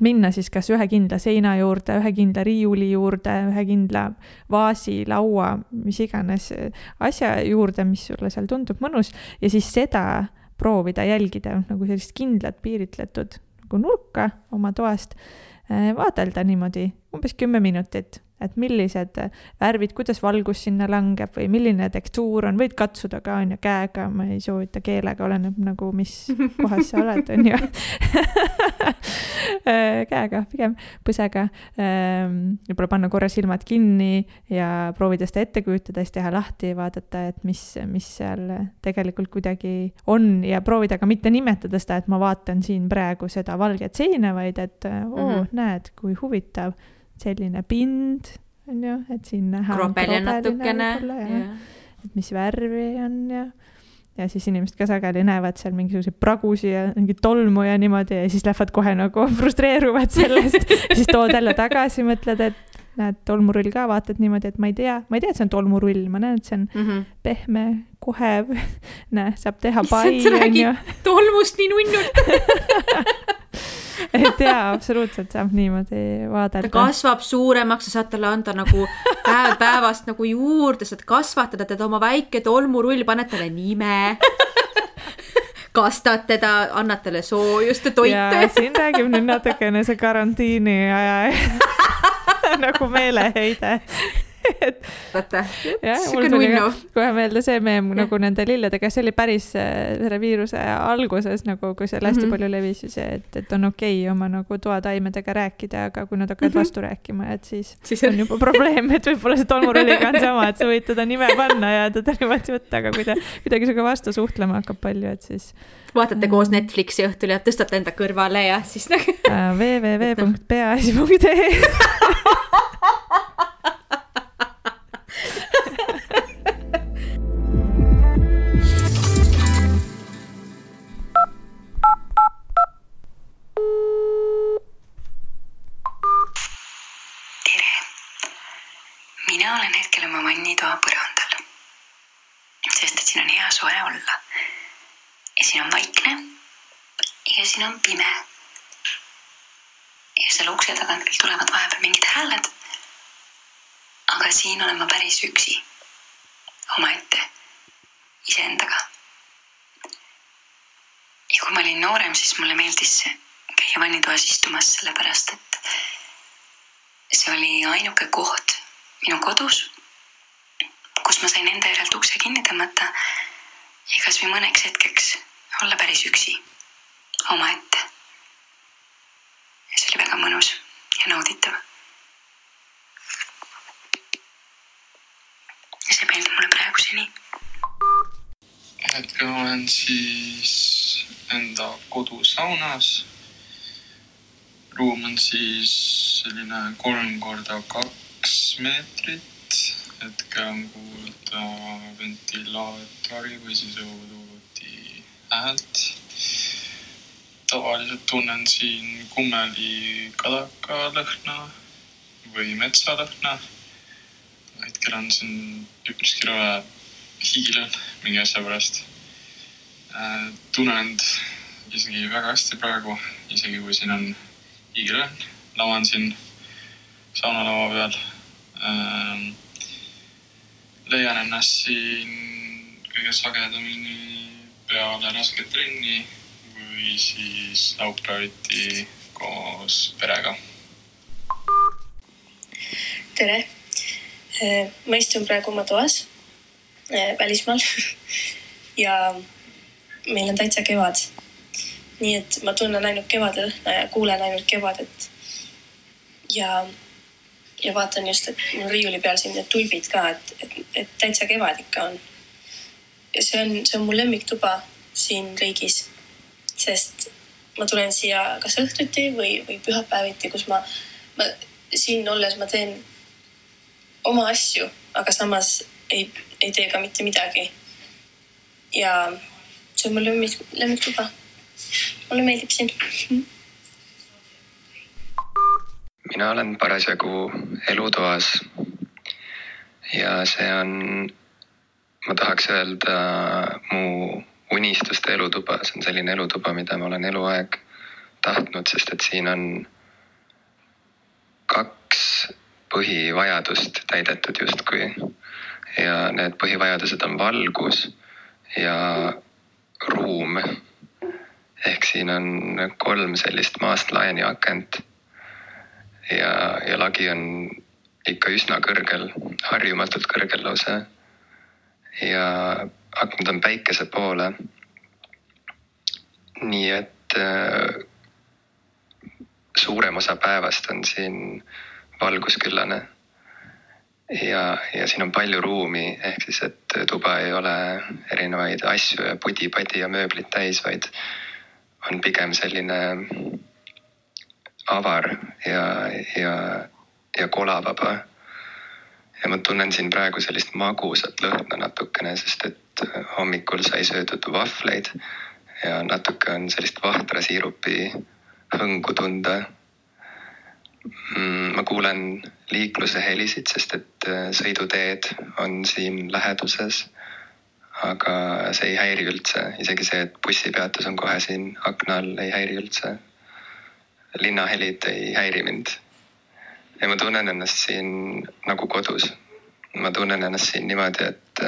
B: minna siis kas ühe kindla seina juurde, ühe kindla riiuli juurde, ühe kindla vaasi, laua, mis iganes asja juurde, mis sulle seal tundub mõnus ja siis seda proovida jälgida nagu sellist kindlat piiritletud nagu nurka oma toast, eh, vaadelda niimoodi umbes kümme minutit et millised värvid, kuidas valgus sinna langeb või milline tekstuur on, võid katsuda ka, on ju, käega, ma ei soovita keelega, oleneb nagu, mis kohas sa oled, on ju käega pigem, põsega. Ehm, võib-olla panna korra silmad kinni ja proovida seda ette kujutada, siis teha lahti ja vaadata, et mis, mis seal tegelikult kuidagi on ja proovida ka mitte nimetada seda, et ma vaatan siin praegu seda valget seina, vaid et oo mm, -hmm. näed, kui huvitav selline pind, on ju, et siin näha.
A: krobeline natukene.
B: et mis värvi on ja, ja siis inimesed ka sageli näevad seal mingisuguseid pragusi ja mingit tolmu ja niimoodi ja siis lähevad kohe nagu frustreeruvad sellest siis tood jälle tagasi, mõtled, et näed, tolmurull ka, vaatad niimoodi, et ma ei tea, ma ei tea, et see on tolmurull, ma näen, et see on mm -hmm. pehme, kohev. näe, saab teha pai,
A: onju. tolmust nii nunnult
B: et jaa, absoluutselt saab niimoodi vaadata.
A: ta kasvab suuremaks, sa saad talle anda nagu päev päevast nagu juurde, saad kasvatada teda oma väike tolmurull, paned talle nime kastad teda, annad talle soojust ja toitu.
B: siin räägib nüüd natukene see karantiini aja nagu meeleheide
A: et
B: kohe meelde see meem nagu nende lilledega, see oli päris äh, selle viiruse alguses nagu, kui see hästi mm -hmm. palju levis, et, et on okei okay oma nagu toataimedega rääkida, aga kui nad hakkavad mm -hmm. vastu rääkima, et siis, siis on juba probleem, et võib-olla see tolmurulliga on sama, et sa võid teda nime panna ja teda niimoodi võtta, aga kui ta kuidagi sinuga vastu suhtlema hakkab palju, et siis
A: vaatate koos Netflixi õhtul ja tõstate enda kõrvale ja siis nagu
B: www.peaasi.ee
K: siin on pime. ja seal ukse tagant küll tulevad vahepeal mingid hääled. aga siin olen ma päris üksi. omaette, iseendaga. ja kui ma olin noorem, siis mulle meeldis käia vannitoas istumas, sellepärast et see oli ainuke koht minu kodus, kus ma sain enda järelt ukse kinni tõmmata ja kasvõi mõneks hetkeks olla päris üksi, omaette. ja see oli väga mõnus ja nauditav. ja see meeldib mulle praeguseni.
L: hetkel olen siis enda kodusaunas ruum on siis selline kolm korda kaks meetrit. hetkel on kuulda ventilaatori või siis õuduvuti häält. Tavaliselt tunnen siin kummeli kadaka lõhna või metsalõhna. hetkel on siin üpriski rõve hiilen mingi asja pärast. Äh, tunnen end isegi väga hästi praegu, isegi kui siin on hiilen, lavan siin saunalaua peal ähm,. leian ennast siin kõige sagedamini peale rasket trenni või siis laupäeviti koos perega.
M: tere, äh, ma istun praegu oma toas äh, välismaal ja meil on täitsa kevad. nii et ma tunnen ainult kevade lõhna ja kuulen ainult kevadet. ja ja vaatan just, et mul riiuli peal siin need tulbid ka, et, et, et täitsa kevad ikka on. ja see on, see on mu lemmiktuba siin riigis. Sest ma tulen siia kas õhtuti või, või pühapäeviti, kus ma, ma siin olles ma teen oma asju, aga samas ei, ei tee ka mitte midagi. ja see on mu lemmik, lemmiktuba. mulle meeldib siin
N: mina olen parasjagu elutoas. ja see on, ma tahaks öelda mu unistuste elutuba, see on selline elutuba, mida ma olen eluaeg tahtnud, sest et siin on kaks põhivajadust täidetud justkui. ja need põhivajadused on valgus ja ruum. ehk siin on kolm sellist maast laeni akent ja, ja lagi on ikka üsna kõrgel, harjumatult kõrgel lausa. ja aknad on päikese poole. nii et äh, suurem osa päevast on siin valgusküllane. ja, ja siin on palju ruumi, ehk siis, et tuba ei ole erinevaid asju ja pudi-padi ja mööblit täis, vaid on pigem selline avar ja, ja, ja kolavaba. ja ma tunnen siin praegu sellist magusat lõhna natukene, sest et hommikul sai söödud vahvleid ja natuke on sellist vahtra siirupi hõngu tunda. Mm, ma kuulen liikluse helisid, sest et sõiduteed on siin läheduses. aga see ei häiri üldse, isegi see, et bussipeatus on kohe siin akna all, ei häiri üldse linnahelid ei häiri mind. ja ma tunnen ennast siin nagu kodus. ma tunnen ennast siin niimoodi, et,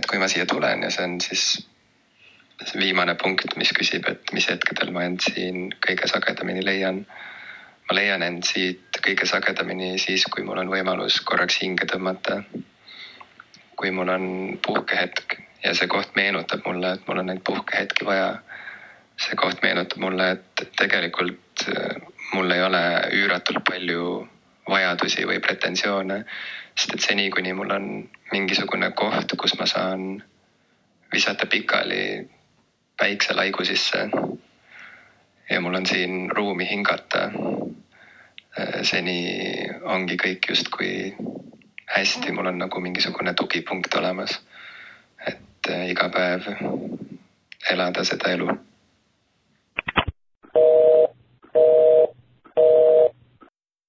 N: et kui ma siia tulen ja see on siis see viimane punkt, mis küsib, et mis hetkedel ma end siin kõige sagedamini leian. ma leian end siit kõige sagedamini siis, kui mul on võimalus korraks hinge tõmmata. kui mul on puhkehetk ja see koht meenutab mulle, et mul on neid puhkehetki vaja see koht meenutab mulle, et tegelikult äh, mul ei ole üüratult palju vajadusi või pretensioone, sest et seni, kuni mul on mingisugune koht, kus ma saan visata pikali päikselaigu sisse ja mul on siin ruumi hingata, äh, seni ongi kõik justkui hästi, mul on nagu mingisugune tugipunkt olemas. et äh, iga päev elada seda elu